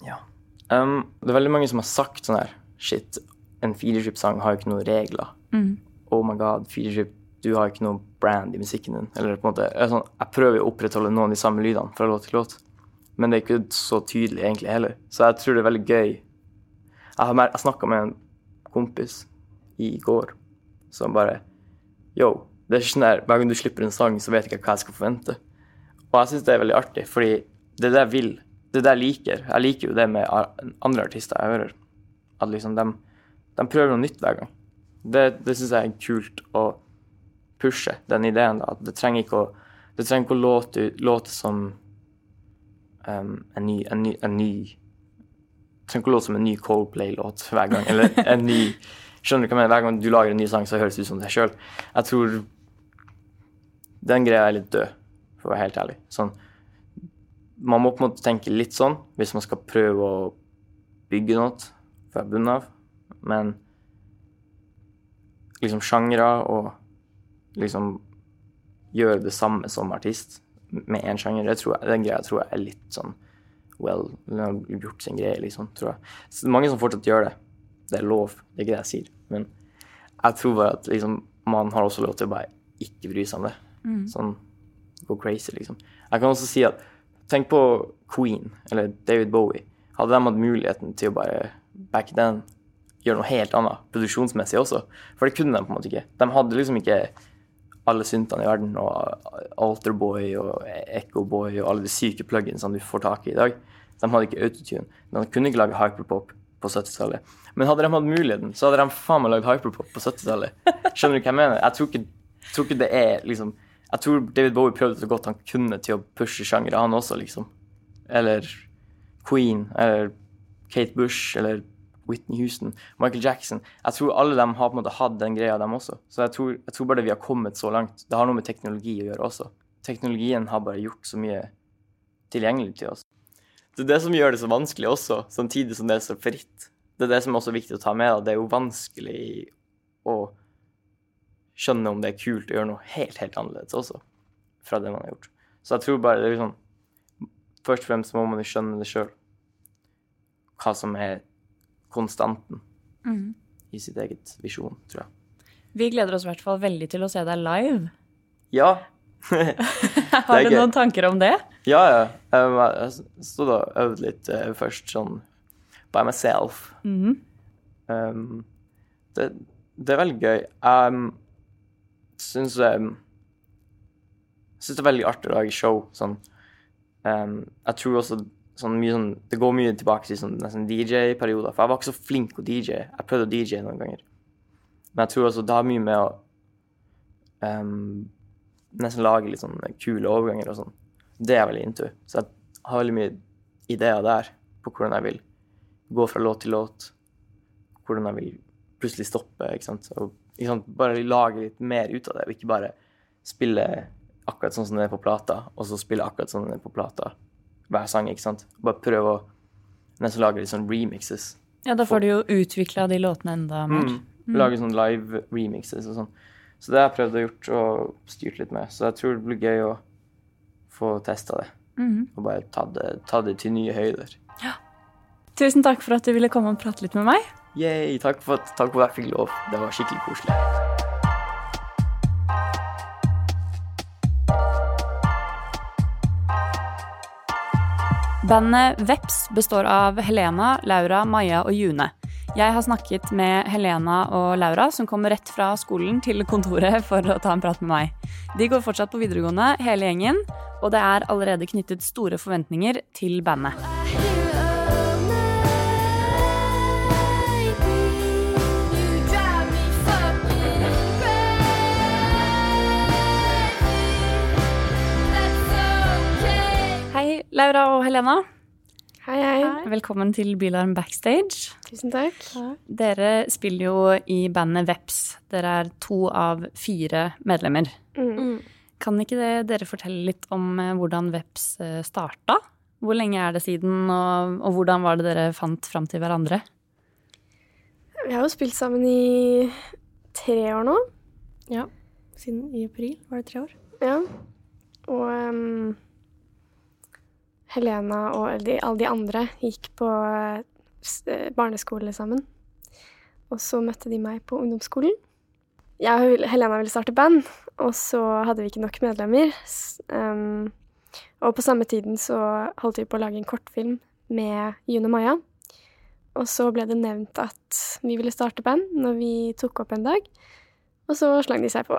Ja. Um, det er veldig mange som har sagt sånn her Shit, en Feedership-sang har jo ikke noen regler. Oh my god, Feedership, du har ikke noe brand i musikken din. Eller på en måte, jeg, sånn, jeg prøver jo å opprettholde noen av de samme lydene fra låt til låt, men det er ikke så tydelig egentlig heller. Så jeg tror det er veldig gøy. Jeg har snakka med en kompis i går som bare Yo, det er ikke sånn der, hver gang du slipper en sang, så vet jeg ikke hva jeg skal forvente. Og jeg syns det er veldig artig, fordi det er det jeg vil. Det er det jeg liker. Jeg liker jo det med andre artister jeg hører. At liksom de, de prøver noe nytt hver gang. Det, det syns jeg er kult å pushe, den ideen. da. At det trenger ikke å, det trenger ikke å låte, låte som um, en ny, en ny, en ny trenger ikke låte som en ny Coldplay-låt hver gang. Eller en ny Skjønner du hva jeg mener? Hver gang du lager en ny sang, så høres det ut som deg sjøl. Jeg tror den greia er litt død, for å være helt ærlig. Sånn, man må på en måte tenke litt sånn hvis man skal prøve å bygge noe fra bunnen av. Men liksom sjangre og liksom gjøre det samme som artist med én sjanger, det tror jeg, den greia tror jeg er litt sånn well, gjort sin greie, liksom, tror jeg. Så mange som fortsatt gjør det. Det er lov, det er ikke det jeg sier. Men jeg tror bare at liksom, man har også lov til å bare ikke bry seg om det. Sånn go crazy, liksom. Jeg kan også si at tenk på Queen eller David Bowie. Hadde de hatt muligheten til å bare back then gjøre noe helt annet, produksjonsmessig også? For det kunne de på en måte ikke. De hadde liksom ikke alle syntene i verden og Alterboy og Echoboy og alle de syke pluginsene du får tak i i dag. De hadde ikke autotune. De kunne ikke lage hyperpop på 70-tallet. Men hadde de hatt muligheten, så hadde de faen meg lagd hyperpop på 70-tallet. Skjønner du hva jeg mener? Jeg tror ikke, tror ikke det er liksom Jeg tror David Bowie prøvde så godt han kunne til å pushe sjangere, han også, liksom. Eller Queen, eller Kate Bush, eller Whitney Houston, Michael Jackson. Jeg tror alle dem har på en måte hatt den greia, dem også. Så jeg tror, jeg tror bare vi har kommet så langt. Det har noe med teknologi å gjøre også. Teknologien har bare gjort så mye tilgjengelig til oss. Det er det som gjør det så vanskelig også, samtidig som det er så fritt. Det er det som er også viktig å ta med. Det er jo vanskelig å skjønne om det er kult å gjøre noe helt, helt annerledes også, fra det man har gjort. Så jeg tror bare det er sånn Først og fremst må man jo skjønne det sjøl. Hva som er konstanten i sitt eget visjon, tror jeg. Vi gleder oss i hvert fall veldig til å se deg live. Ja. Har du noen tanker om det? Ja, ja. Jeg, jeg stod og øvde litt eh, først sånn by myself. Mhm. Um, det, det er veldig gøy. Jeg um, syns um, det er veldig artig å lage show. Sånn. Um, jeg tror også sånn mye sånn Det går mye tilbake til sånn, nesten DJ-perioder. For jeg var ikke så flink å DJ. Jeg prøvde å DJ noen ganger. Men jeg tror også det har mye med å um, nesten lage litt sånn kule overganger og sånn. Det er jeg veldig into. Så jeg har veldig mye ideer der på hvordan jeg vil gå fra låt til låt. Hvordan jeg vil plutselig stoppe. ikke sant? Og ikke sant? bare lage litt mer ut av det, og ikke bare spille akkurat sånn som det er på plata, og så spille akkurat sånn som det er på plata hver sang. ikke sant? Bare prøve å nesten lage litt sånn remixes. Ja, da får du jo utvikla de låtene enda mer. Mm. Lage sånn live remixes og sånn. Så det har jeg prøvd å gjort og styrt litt med. Så jeg tror det blir gøy å få testa det. Mm. Og bare ta det, ta det til nye høyder. Tusen takk for at du ville komme og prate litt med meg. Yay, takk for at, takk for at jeg fikk lov. Det var skikkelig koselig. Bandet Veps består av Helena, Laura, Maja og June. Jeg har snakket med Helena og Laura, som kom rett fra skolen til kontoret for å ta en prat med meg. De går fortsatt på videregående, hele gjengen, og det er allerede knyttet store forventninger til bandet. Hei, Laura og Helena. Hei, hei. Velkommen til Bylarm Backstage. Tusen takk. Dere spiller jo i bandet Veps. Dere er to av fire medlemmer. Mm. Kan ikke det, dere fortelle litt om eh, hvordan Veps eh, starta? Hvor lenge er det siden, og, og hvordan var det dere fant fram til hverandre? Vi har jo spilt sammen i tre år nå. Ja. Siden i april var det tre år. Ja. Og ehm, Helena og de, alle de andre gikk på eh, barneskole sammen. Og så møtte de meg på ungdomsskolen. Jeg og Helena ville starte band, og så hadde vi ikke nok medlemmer. Ehm, og på samme tiden så holdt vi på å lage en kortfilm med June og Maja. Og så ble det nevnt at vi ville starte band når vi tok opp en dag. Og så slang de seg på.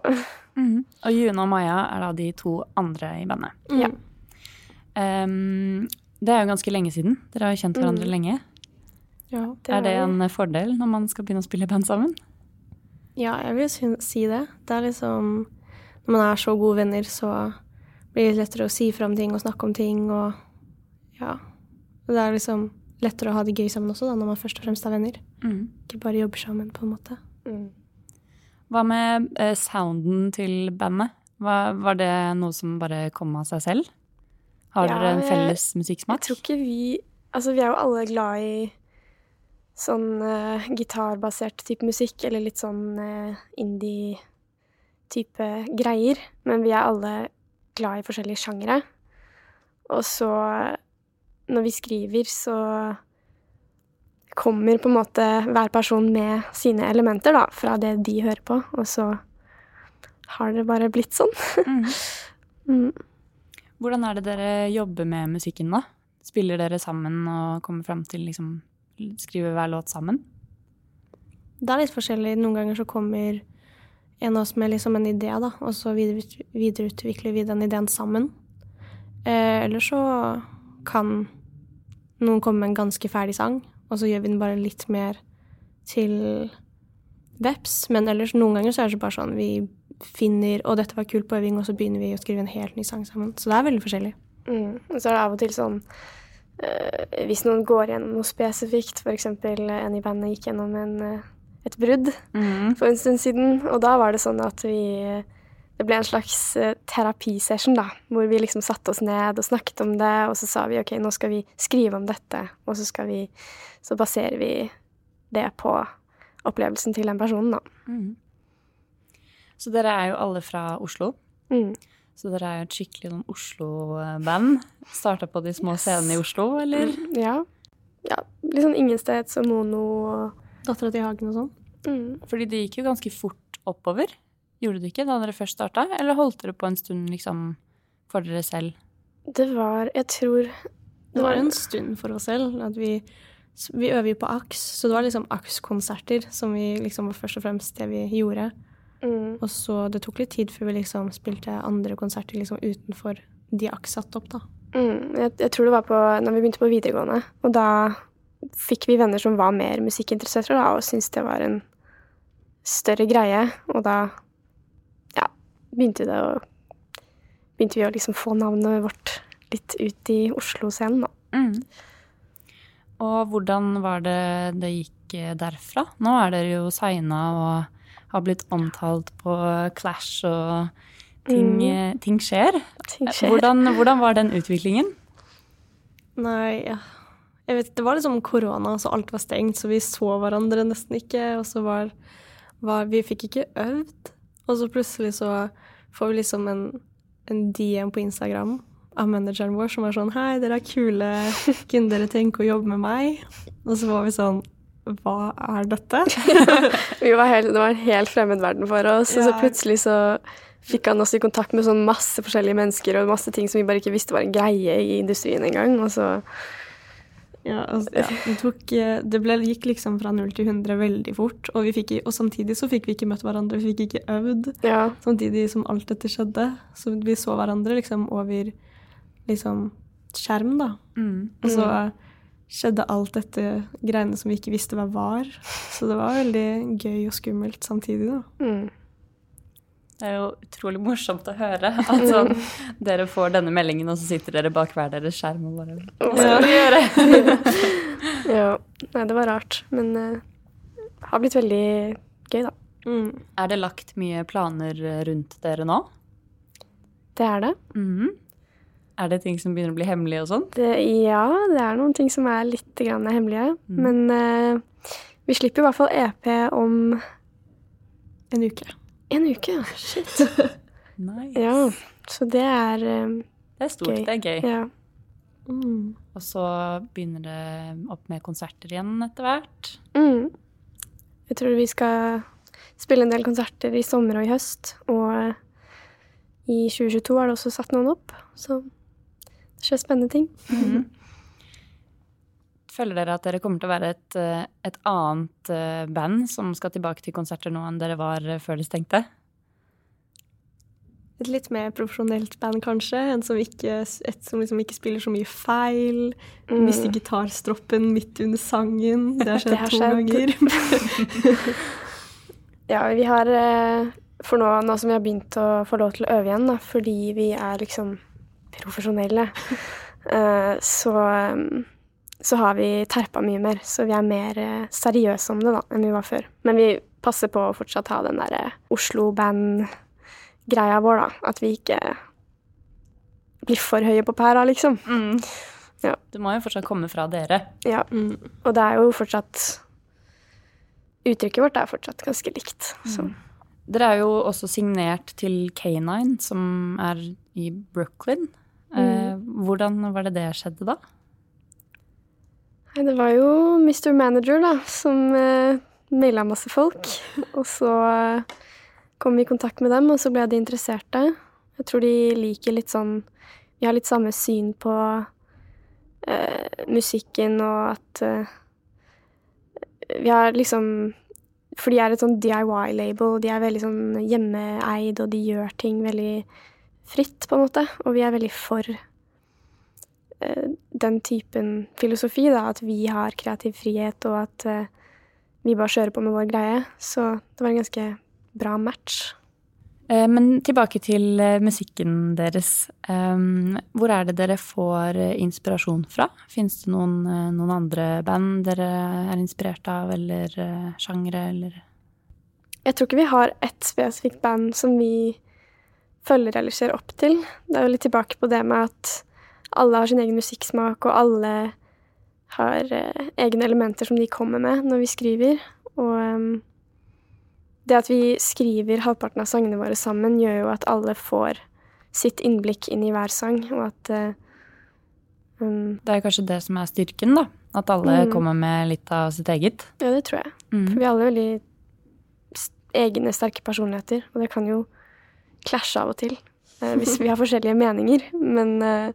Og June og Maja er da de to andre i bandet. Ja. Ehm, det er jo ganske lenge siden. Dere har jo kjent hverandre Mm. lenge. Ja. er det en fordel når man skal begynne å spille i band sammen? ja, jeg vil si det. Det er liksom Når man er så gode venner, så blir det lettere å si fram ting og snakke om ting og ja. Det er liksom lettere å ha det gøy sammen også, da, når man først og fremst er venner. Ikke bare jobber sammen, på en måte. Mm. Hva med uh, sounden til bandet? Hva, var det noe som bare kom av seg selv? Har Ja, dere en felles musikksmak? Jeg tror ikke vi Altså, vi er jo alle glad i sånn uh, gitarbasert type musikk, eller litt sånn uh, indie-type greier. Men vi er alle glad i forskjellige sjangere. Og så, når vi skriver, så kommer på en måte hver person med sine elementer, da, fra det de hører på. Og så har det bare blitt sånn. Mhm. Mm. Hvordan er det dere jobber med musikken, da? Spiller dere sammen og kommer fram til liksom Skriver hver låt sammen? Det er litt forskjellig. Noen ganger så kommer en av oss med liksom en idé, da, og så videreutvikler vi den ideen sammen. Eh, eller så kan noen komme med en ganske ferdig sang, og så gjør vi den bare litt mer til veps. Men ellers noen ganger så er det bare sånn vi finner Og dette var kult på øving, og så begynner vi å skrive en helt ny sang sammen. Så det er veldig forskjellig. Mm. Og så er det av og til sånn eh, Hvis noen går gjennom noe spesifikt, f.eks. en i bandet gikk gjennom en, eh, et brudd for en stund siden, og da var det sånn at vi Det ble en slags eh, terapisession, da, hvor vi liksom satte oss ned og snakket om det, og så sa vi OK, nå skal vi skrive om dette, og så skal vi Så baserer vi det på opplevelsen til den personen, da. Mhm. Så dere er jo alle fra Oslo. Mm. Så dere er jo et skikkelig sånn Oslo-band. Starta på de små scenene i Oslo, eller? Ja. ja. Litt sånn ingensteds og mono og Dattera til Hagen og sånn. mm. Fordi det gikk jo ganske fort oppover. Gjorde det ikke da dere først starta? Eller holdt dere på en stund liksom for dere selv? Det var Jeg tror Det var en stund for oss selv. at Vi, vi øver jo på AKS, så det var liksom AKS-konserter som vi liksom var først og fremst det vi gjorde. Mm, Og så det tok litt tid før vi liksom spilte andre konserter liksom utenfor de AKS satte opp, da. mm, jeg, jeg tror det var på når vi begynte på videregående. Og da fikk vi venner som var mer musikkinteresserte da, og syntes det var en større greie. Og da ja, begynte det å Begynte vi å liksom få navnet vårt litt ut i Oslo-scenen, da. Mm. Og hvordan var det det gikk eh, derfra? Nå er dere jo signa og har blitt omtalt på Clash og ting, Mm. ting skjer. Ting skjer. Hvordan, hvordan var den utviklingen? Nei, ja. jeg vet, det var liksom korona, så alt var stengt, så vi så hverandre nesten ikke. Og så var, var Vi fikk ikke øvd. Og så plutselig så får vi liksom en, en DM på Instagram av manageren vår som var sånn Hei, dere er kule. Kunne dere tenke å jobbe med meg? Og så var vi sånn Hva er dette? Vi var helt, det var en helt fremmed verden for oss, og så plutselig så fikk han oss i kontakt med sånn masse forskjellige mennesker og masse ting som vi bare ikke visste var en greie i industrien engang. Og så Ja, altså, det, tok, eh, det ble, gikk liksom fra 0 til 100 veldig fort. Og, vi fikk, og samtidig så fikk vi ikke møtt hverandre, vi fikk ikke øvd. ja. Samtidig som alt dette skjedde. Så vi så hverandre liksom over liksom skjerm, da. Mm. Og så skjedde alt dette greiene som vi ikke visste hva var. Så det var veldig gøy og skummelt samtidig, da. Mm. Det er jo utrolig morsomt å høre at sånn, dere får denne meldingen, og så sitter dere bak hver deres skjerm og bare Hva skal vi gjøre? ja. Nei, det var rart. Men eh, det har blitt veldig gøy, da. Mm. Er det lagt mye planer rundt dere nå? Det er det. Mhm. Er det ting som begynner å bli hemmelige og sånn? Ja, det er noen ting som er litt grann hemmelige. Men uh, vi slipper i hvert fall EP om En uke. en uke. ja. Shit. Nice. Ja. Så det er um, Det er stort, Gøy. det er gøy. Ja. Mm. Og så begynner det opp med konserter igjen etter hvert. Mm. Jeg tror vi skal spille en del konserter i sommer og i høst. Og i 2022 er det også satt noen opp. Så skjer spennende ting. Mhm. Føler dere at dere kommer til å være et, eh, et annet eh, band som skal tilbake til konserter nå enn dere var eh, før de stengte? Et litt mer profesjonelt band, kanskje. En som ikke, et som liksom ikke spiller så mye feil. Mm. Mister gitarstroppen midt under sangen. Det har skjedd Det har to skjedd. ganger. Ja, vi har For nå, nå som vi har begynt å få lov til å øve igjen, da, fordi vi er liksom profesjonelle, eh, så, eh, så har vi terpa mye mer. Så vi er mer eh, seriøse om det da, enn vi var før. Men vi passer på å fortsatt ha den derre Oslo-band-greia vår, da. At vi ikke blir for høye på pæra, liksom. Ja. Det må jo fortsatt komme fra dere. Ja. Mm. Og det er jo fortsatt Uttrykket vårt er fortsatt ganske likt. Så. Dere er jo også signert til K9, som er i Brooklyn. Eh, hvordan var det det skjedde da? Nei, det var jo Mr. Manager, da, som eh, maila masse folk. Og så eh, kom vi i kontakt med dem, og så ble de interesserte. Jeg tror de liker litt sånn Vi har litt samme syn på eh, musikken, og at eh, Vi har liksom For de er et sånn DIY-label, de er veldig sånn hjemmeeid, og de gjør ting veldig fritt, på en måte. Og vi er veldig for eh, den typen filosofi, da, at vi har kreativ frihet, og at eh, vi bare kjører på med vår greie. Så det var en ganske bra match. Eh, men tilbake til eh, musikken deres. Um, hvor er det dere får eh, inspirasjon fra? Fins det noen, eh, noen andre band dere er inspirert av, eller eh, sjangre, eller Jeg tror ikke vi har ett spesifikt band som vi følger eller ser opp til. Det er jo litt tilbake på det med at alle har sin egen musikksmak, og alle har eh, egne elementer som de kommer med når vi skriver. Og um, det at vi skriver halvparten av sangene våre sammen, gjør jo at alle får sitt innblikk inn i hver sang, og at em, Det er kanskje det som er styrken, da. At alle Mm. kommer med litt av sitt eget. Ja, det tror jeg. Mm. For vi har alle veldig egne, sterke personligheter, og det kan jo klasje av og til. eh, hvis vi har forskjellige meninger. Men eh,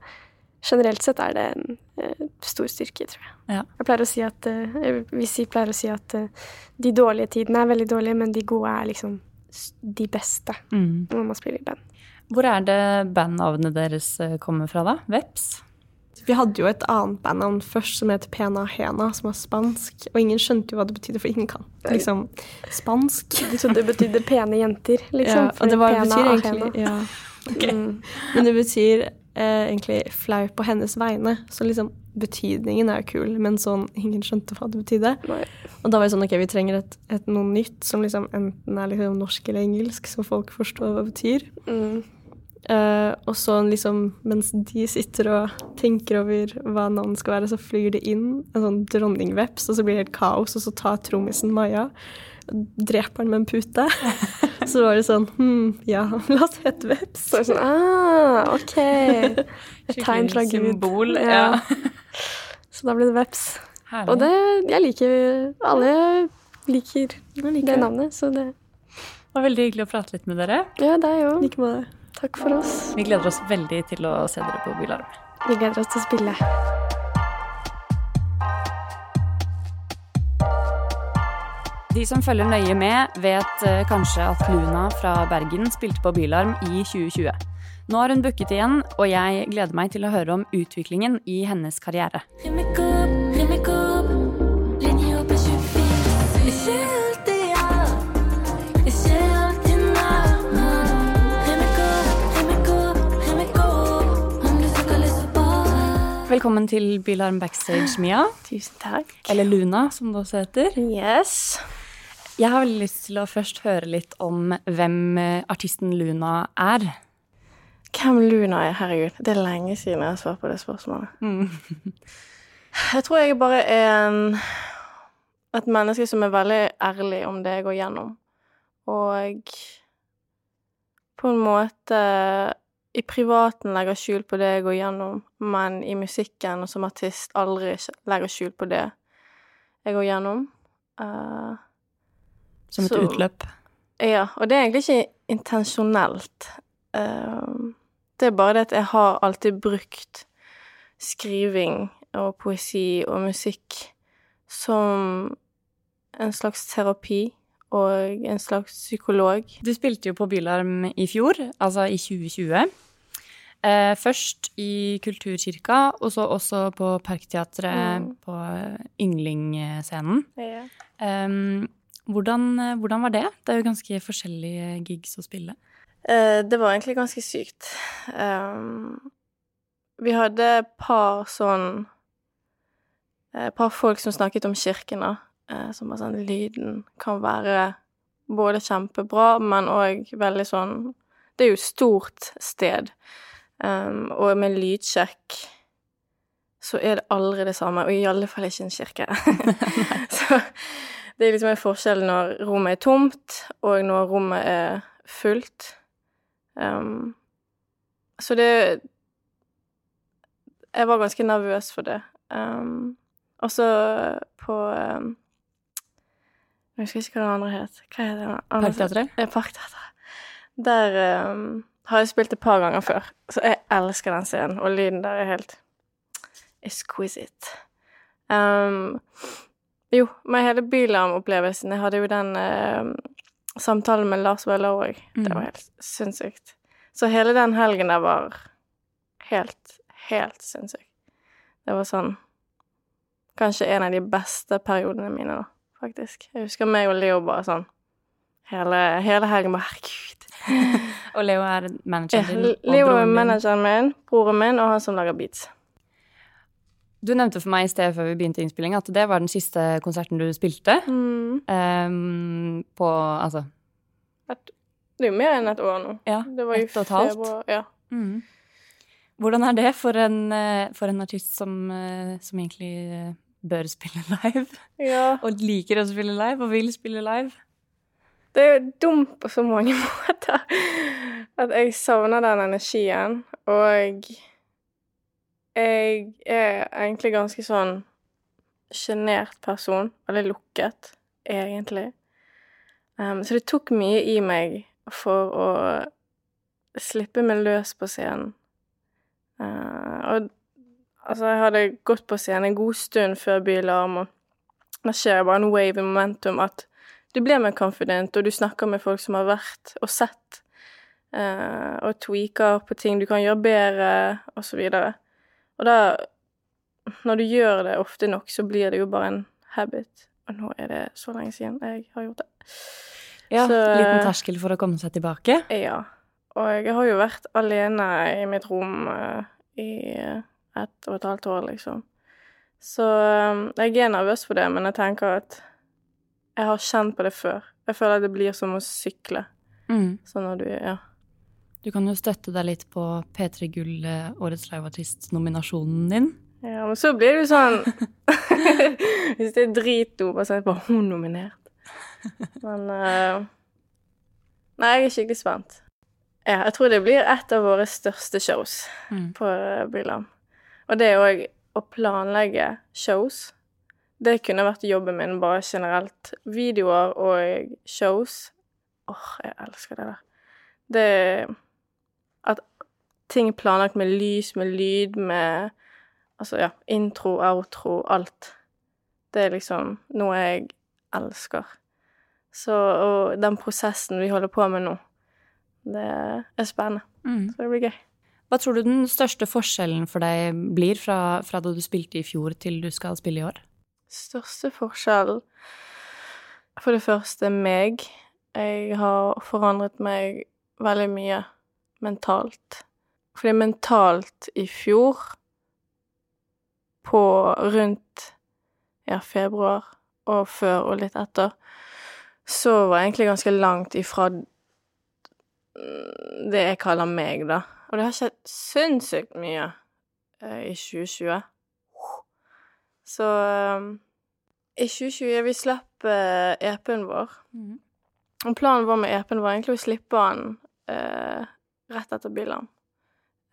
generelt sett er det en eh, stor styrke, tror jeg. Ja. Jeg pleier å si at, vi pleier å si at de dårlige tidene er veldig dårlige, men de gode er liksom de beste Mm. når man spiller i band. Hvor er det bandnavnet deres kommer fra, da? Veps? Vi hadde jo et annet bandnavn først som het Pena Hena, som var spansk. Og ingen skjønte jo hva det betydde, for ingen kan liksom spansk. Så det betydde pene jenter, liksom. ja, og det var, Pena betyr egentlig ja. ja. Mm. Men det betyr eh, egentlig flau på hennes vegne. Så liksom betydningen er jo kul, men sånn ingen skjønte hva det betydde. Nei. Og da var det sånn ok, vi trenger et, et noe nytt som liksom enten er liksom norsk eller engelsk, så folk forstår hva det betyr. Mm. Eh, og så liksom, mens de sitter og tenker over hva navnet skal være, så flyr det inn en sånn dronningveps, og så blir det helt kaos, og så tar trommisen Maja dreper den med en pute. så var det sånn Hm, ja, la oss hete veps. Så er det sånn Ah, OK. Et tegn fra Gud. Symbol. Ja. Så da ble det veps. Herlig. Og det Jeg liker Alle liker liker det navnet, så det Det var veldig hyggelig å prate litt med dere. Ja, deg òg. Like med det. Takk for oss. Vi gleder oss veldig til å se dere på Bylarm. Vi gleder oss til å spille. De som følger nøye med, vet eh, kanskje at Luna fra Bergen spilte på Bylarm i 2020. Nå har hun booket igjen, og jeg gleder meg til å høre om utviklingen i hennes karriere. Velkommen til Bilarm backstage, Mia. Tusen takk. Eller Luna, som det også heter. Yes. Jeg har veldig lyst til å først høre litt om hvem artisten Luna er. Hvem Luna er? Herregud, det er lenge siden jeg har svart på det spørsmålet. Mm. Jeg tror jeg bare er en, et menneske som er veldig ærlig om det jeg går gjennom. Og på en måte i privaten legger skjul på det jeg går gjennom, men i musikken og som artist aldri legger skjul på det jeg går gjennom. Uh, Som et Så- utløp. ja, og det er egentlig ikke intensjonelt. Uh, det er bare det at jeg har alltid brukt skriving og poesi og musikk som en slags terapi og en slags psykolog. Du spilte jo på Bylarm i fjor, altså i 2020. Eh, først i Kulturkirka, og så også på Parkteatret Mm. på Yngling-scenen. Um, hvordan, hvordan var det? Det er jo ganske forskjellige gigs å spille. Eh, det var egentlig ganske sykt. Um, vi hadde et par sånn Et par folk som snakket om kirken, da. eh, som var sånn Lyden kan være både kjempebra, men òg veldig sånn Det er jo et stort sted, um, og med lydsjekk så er det aldri det samme, og i alle fall ikke en kirke. så det er liksom en forskjell når rommet er tomt, og når rommet er fullt. Um, så det Jeg var ganske nervøs for det. Um, og så på um, Jeg husker ikke hva det andre het. Hva heter det? Parkteatret? Parkteatret. Der um, har jeg spilt et par ganger før, så jeg elsker den scenen, og lyden der er helt exquisite. Um, jo, med hele Bylarm-opplevelsen Jeg hadde jo den um, samtalen med Lars Vaular òg. Det var Mhm. helt sinnssykt. Så hele den helgen der var helt, helt sinnssyk. Det var sånn Kanskje en av de beste periodene mine, da, faktisk. Jeg husker meg og Leo bare sånn Hele, hele helgen bare Herregud. Og Leo er manageren din. Ja, Leo er manageren min, broren min og han som lager beats. Du nevnte for meg i sted før vi begynte innspilling at det var den siste konserten du spilte. Mm. Um, på altså Det er jo mer enn et år nå. Ja, Det var og et februar. Ja. Mm. Hvordan er det for en, eh, for en artist som, eh, som egentlig eh, bør spille live? ja. Og liker å spille live, og vil spille live? Det er jo dumt på så mange måter at jeg savner den energien, og jeg er egentlig ganske sånn sjenert person. Veldig lukket, egentlig. Um, så det tok mye i meg for å slippe meg løs på scenen. Uh, og altså, jeg hadde gått på scenen en god stund før Bylarm, og da skjer bare en wave i momentum at du blir mer confident, og du snakker med folk som har vært og sett, eh, og tweaker på ting du kan gjøre bedre, og så. Og da, når du gjør det ofte nok, så blir det jo bare en habit. Og nå er det så lenge siden jeg har gjort det. Ja, Så, Liten eh, terskel for å komme seg tilbake. Ja. Og jeg har jo vært alene i mitt rom uh, i ett og et halvt år, liksom. Så um, jeg er nervøs for det, men jeg tenker at jeg har kjent på det før. Jeg føler at det blir som å sykle. Mm. Sånn når du Ja. Du kan jo støtte deg litt på P3 Gull, eh, Årets liveartist-nominasjonen din. ja men så blir det jo sånn Hvis det er drit bare så er det bare hun nominert. Men uh, Nei, jeg er skikkelig spent. Ja, jeg tror det blir et av våre største shows Mm. på Byland. Og det òg å planlegge shows, det kunne vært jobben min bare generelt. Videoer og shows Åh, jeg elsker det der. Det At ting er planlagt med lys, med lyd, med Altså, ja, intro, outro, alt. Det er liksom noe jeg elsker. Så Og den prosessen vi holder på med nå, det er spennende. Mm. Så det blir gøy. Hva tror du den største forskjellen for deg blir fra, fra da du spilte i fjor til du skal spille i år? Største forskjell For det første meg. Jeg har forandret meg veldig mye mentalt. Fordi mentalt i fjor, på rundt ja, februar og før og litt etter, så var jeg egentlig ganske langt ifra det jeg kaller meg, da. Og det har skjedd sinnssykt mye eh, i 2020. Så eh, i 2020 Vi slapp eh, EP-en vår. Og planen vår med EP-en var egentlig å slippe den eh, rett etter bilen.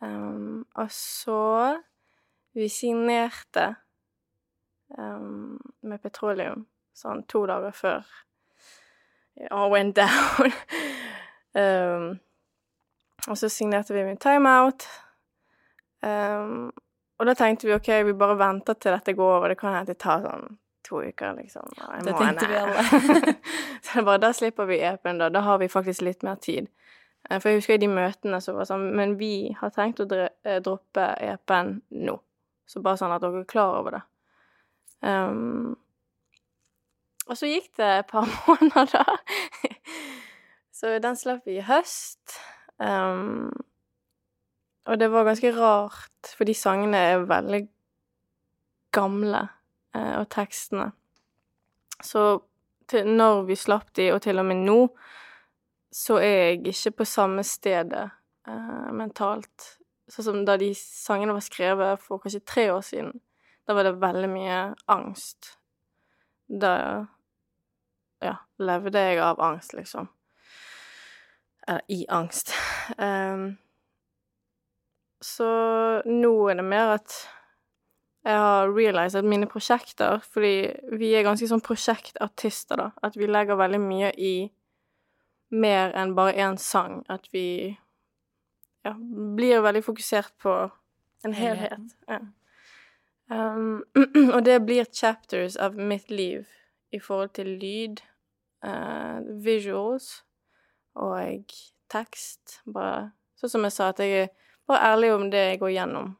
Um, og så Vi signerte um, med Petroleum sånn to dager før I all went down. um, og så signerte vi med Timeout. Um, og da tenkte vi OK, vi bare venter til dette går over. Det kan hende det tar sånn to uker, liksom. en Det tenkte vi alle. så det bare, da slipper vi EP-en, da. Da har vi faktisk litt mer tid. Eh, For jeg husker i de møtene så var det sånn Men vi har tenkt å eh, droppe EP-en nå. Så bare sånn at dere er klar over det. Um, og så gikk det et par måneder, da. så den slapp vi i høst. Um, og det var ganske rart, for de sangene er veldig gamle, eh, og tekstene. Så til, når vi slapp de, og til og med nå, så er jeg ikke på samme stedet eh, mentalt. Sånn som da de sangene var skrevet for kanskje tre år siden. Da var det veldig mye angst. Da ja, levde jeg av angst, liksom. Eller i angst. Um, så nå er det mer at jeg har realized mine prosjekter Fordi vi er ganske sånn prosjektartister, da. At vi legger veldig mye i mer enn bare én sang. At vi ja, blir veldig fokusert på en helhet. Ja. Um, og det blir chapters av mitt liv i forhold til lyd, uh, visuals og tekst. Bare sånn som jeg sa, at jeg er bare ærlig om det jeg går gjennom.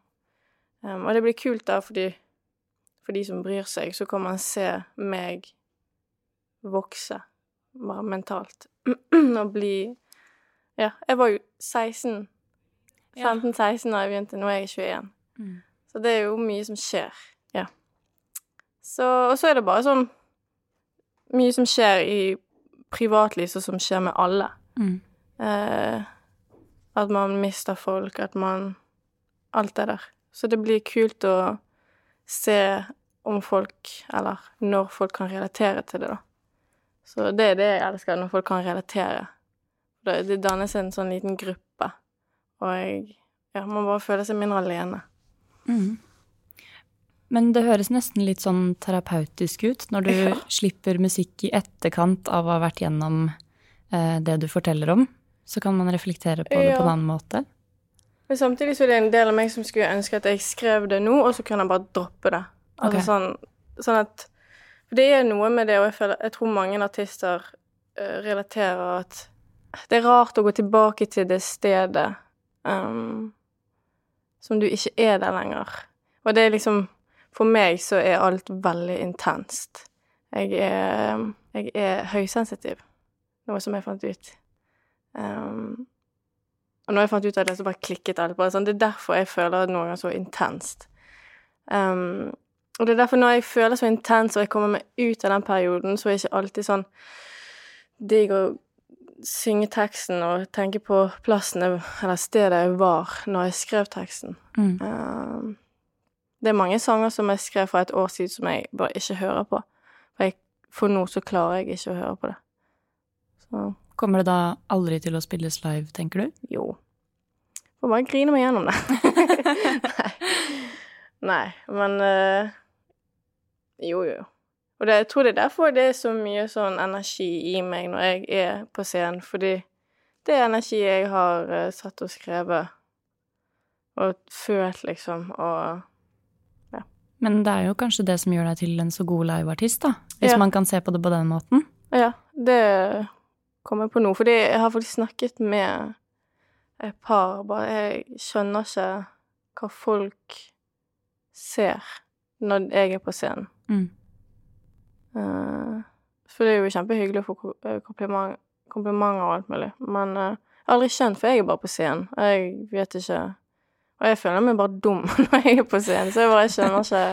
Um, og det blir kult da, fordi for de som bryr seg, så kan man se meg vokse, bare mentalt. og bli Ja, jeg var jo 16. 15-16 da jeg begynte, nå er jeg 21. Mm. Så det er jo mye som skjer. Ja. Så, og så er det bare sånn mye som skjer i privatliv, og som skjer med alle. Mm. Eh, at man mister folk, at man Alt er der. Så det blir kult å se om folk, eller når folk kan relatere til det, da. Så det er det jeg elsker, når folk kan relatere. Det, det dannes en sånn liten gruppe, og jeg Ja, man bare føler seg mindre alene. Mm. Men det høres nesten litt sånn terapeutisk ut når du Ja. slipper musikk i etterkant av å ha vært gjennom eh, det du forteller om. Så kan man reflektere på det Ja. på en annen måte. Men samtidig så er det en del av meg som skulle ønske at jeg skrev det nå, og så kunne jeg bare droppe det. Altså okay. sånn, sånn at For det er noe med det, og jeg, føler, jeg tror mange artister uh, relaterer at det er rart å gå tilbake til det stedet um, som du ikke er der lenger. Og det er liksom For meg så er alt veldig intenst. Jeg er, jeg er høysensitiv, noe som jeg fant ut. Ehm, og når jeg fant ut av det, så bare klikket alt. Bare sånn. Det er derfor jeg føler noe er så intenst. Um, og det er derfor når jeg føler så intenst, og jeg kommer meg ut av den perioden, så er det ikke alltid sånn digg å synge teksten og tenke på plassen jeg, eller stedet jeg var når jeg skrev teksten. Mm. Um, det er mange sanger som jeg skrev for et år siden som jeg bare ikke hører på. For, jeg, for nå så klarer jeg ikke å høre på det. Så Kommer det da aldri til å spilles live, tenker du? jo. Får bare grine meg gjennom det. Nei. Nei, men eh, Jo, jo. Og det, jeg tror det er derfor det er så mye sånn energi i meg når jeg er på scenen, fordi det er energi jeg har uh, satt og skrevet og følt, liksom, og Men det er jo kanskje det som gjør deg til en så god liveartist, da. Hvis Ja. man kan se på det på den måten. Ja, det kom jeg på noe. Fordi jeg har faktisk snakket med et par bare Jeg skjønner ikke hva folk ser når jeg er på scenen. Mm. Uh, for det er jo kjempehyggelig å få eh, kompliment, komplimenter og alt mulig. Men uh, jeg har aldri skjønt, for jeg er bare på scenen. Jeg vet ikke Og jeg føler meg bare dum når jeg er på scenen, så jeg bare skjønner ikke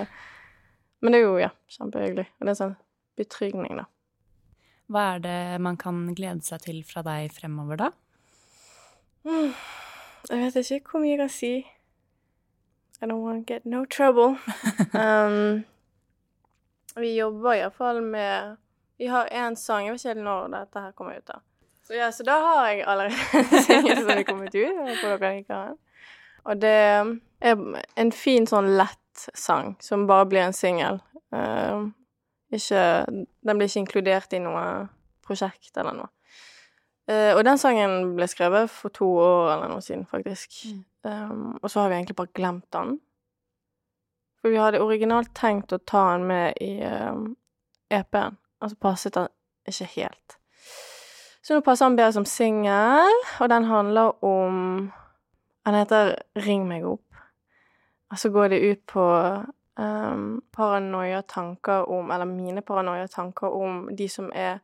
Men det er jo, ja, kjempehyggelig. Og det er en sånn betrygning, da. Hva er det man kan glede seg til fra deg fremover, da? Mm. Jeg vet ikke hvor mye jeg kan si. I don't want to get no trouble. um, vi jobber iallfall med Vi har én sang, jeg vet ikke helt når dette her kommer ut. da. Så ja, så da har jeg allerede en singel som er kommet ut. Håper dere. Og det er en fin sånn lett sang som bare blir en singel. Um, ikke Den blir ikke inkludert i noe prosjekt eller noe. Uh, og den sangen ble skrevet for to år eller noe siden, faktisk. Um, og så har vi egentlig bare glemt den. For vi hadde originalt tenkt å ta den med i um, EP-en, og så passet den ikke helt. Så nå passer den bedre som singel, og den handler om Den heter Ring meg opp. Og så går det ut på um, paranoia-tanker om Eller mine paranoia-tanker om de som er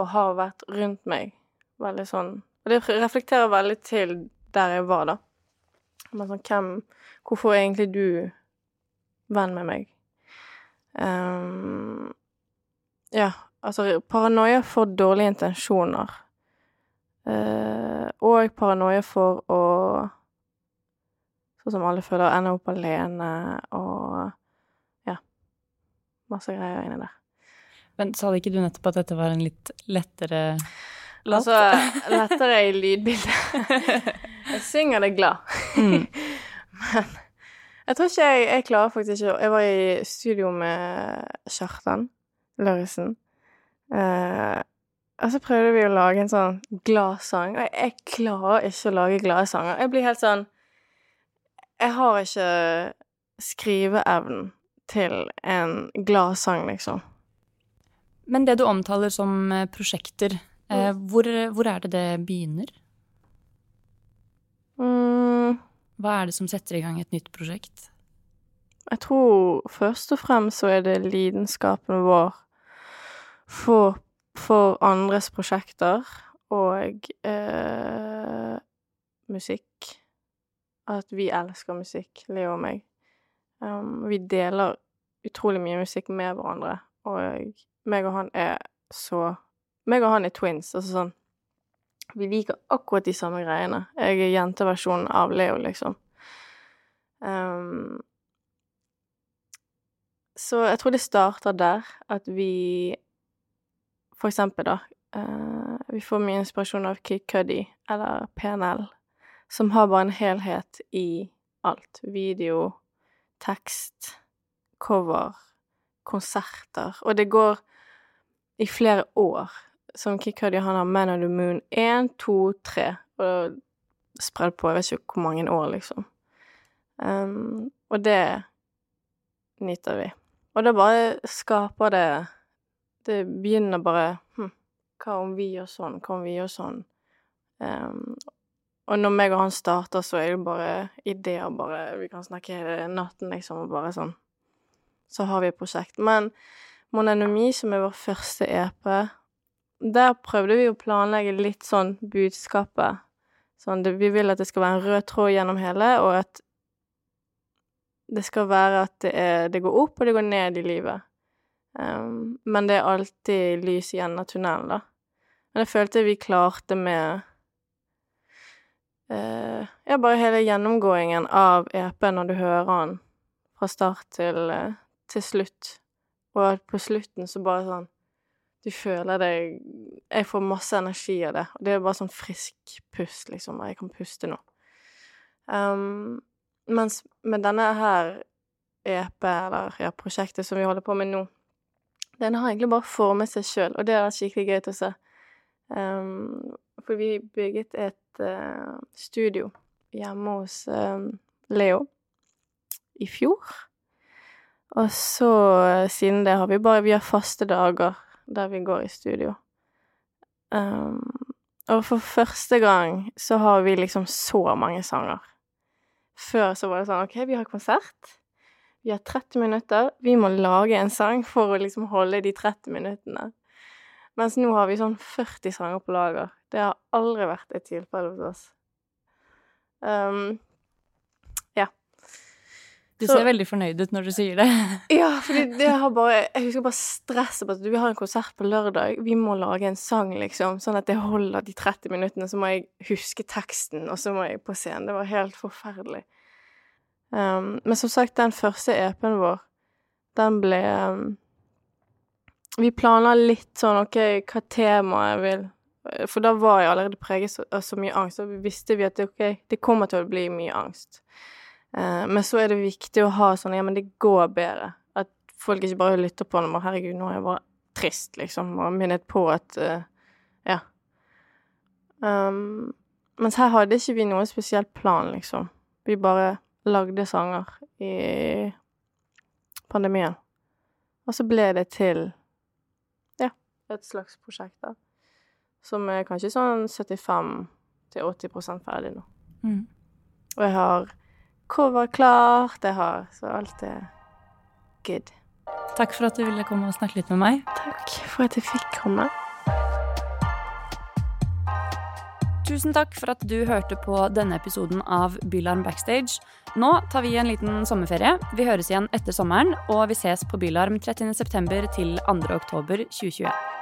og har vært rundt meg. Veldig sånn Og det reflekterer veldig til der jeg var, da. Men sånn, hvem Hvorfor er egentlig du venn med meg? Um, ja, altså paranoia for dårlige intensjoner. Uh, og paranoia for å Sånn som alle føler, ende opp alene og. Masse greier inni der. Men sa ikke du nettopp at dette var en litt lettere låt? Altså, lettere i lydbildet. Jeg synger det glad. Mm. Men jeg tror ikke jeg, jeg klarer faktisk ikke Jeg var i studio med Kjartan Lauritzen. Eh, og så prøvde vi å lage en sånn glad sang. Og jeg, jeg klarer ikke å lage glade sanger. Jeg blir helt sånn Jeg har ikke skriveevnen til en glad sang, liksom. Men det du omtaler som eh, prosjekter, eh, hvor, hvor er det det begynner? Mm, Hva er det som setter i gang et nytt prosjekt? Jeg tror først og fremst så er det lidenskapen vår for, for andres prosjekter og eh, musikk. At vi elsker musikk, Leo og meg. Um, vi deler utrolig mye musikk med hverandre, og meg og han er så Meg og han er twins, altså sånn Vi liker akkurat de samme greiene. Jeg er jenteversjonen av Leo, liksom. Um, så jeg tror det starter der, at vi For eksempel, da. Uh, vi får mye inspirasjon av Kid Cuddy eller PNL, som har bare en helhet i alt. Video, tekst, cover, konserter. Og det går i flere år. som Kid han har Man on the Moon 1, 2, 3. Og spredd på jeg vet ikke hvor mange år, liksom. Um, og det nyter vi. Og det bare skaper det Det begynner bare hm, Hva om vi gjør sånn? Hva om vi gjør sånn? Um, og når meg og han starter, så er det bare ideer, bare Vi kan snakke hele natten, liksom, og bare sånn. Så har vi et prosjekt. Men Monenomi, som er vår første EP, der prøvde vi å planlegge litt sånn budskapet. Sånn, det, vi vil at det skal være en rød tråd gjennom hele, og at det skal være at det, er, det går opp og det går ned i livet. Um, men det er alltid lys igjen av tunnelen, da. Men jeg følte vi klarte med uh, Ja, bare hele gjennomgåingen av EP-en når du hører den fra start til, uh, til slutt. Og at på slutten så bare sånn Du føler deg Jeg får masse energi av det. Og det er bare sånn frisk pust, liksom. Og jeg kan puste nå. Um, mens med denne her EP, eller ja, prosjektet som vi holder på med nå, den har egentlig bare formet seg sjøl, og det har vært skikkelig gøy til å se. Um, for vi bygget et uh, studio hjemme hos um, Leo i fjor. Og så, siden det, har vi bare Vi har faste dager der vi går i studio. Um, og for første gang så har vi liksom så mange sanger. Før så var det sånn OK, vi har konsert. Vi har 30 minutter. Vi må lage en sang for å liksom holde de 30 minuttene. Mens nå har vi sånn 40 sanger på lager. Det har aldri vært et tilfelle hos oss. Um, ja. Du Så- ser veldig fornøyd ut når du sier det. Ja, for det har bare Jeg husker bare stresset på at vi har en konsert på lørdag. Vi må lage en sang, liksom, sånn at det holder de 30 minuttene. Så må jeg huske teksten, og så må jeg på scenen. Det var helt forferdelig. Um, men som sagt, den første EP-en vår, den ble um, Vi planla litt sånn OK, hva temaet jeg vil For da var jeg allerede preget av så mye angst, og vi visste vi at det, OK, det kommer til å bli mye angst. Eh, men så er det viktig å ha sånn Ja, men det går bedre. At folk ikke bare lytter på den og Herregud, nå er jeg bare trist, liksom. Og minnet på at uh, Ja. Um, mens her hadde ikke vi noen spesiell plan, liksom. Vi bare lagde sanger i pandemien. Og så ble det til et slags prosjekt, da. Som er kanskje sånn 75-80 ferdig nå. Mm. Og jeg har cover klart, jeg har Så alt er good. Takk for at du ville komme og snakke litt med meg. Takk for at jeg fikk komme. Tusen takk for at du hørte på denne episoden av Bylarm Backstage. Nå tar vi en liten sommerferie. Vi høres igjen etter sommeren, og vi ses på Bylarm 30.9. til 2.10.2021.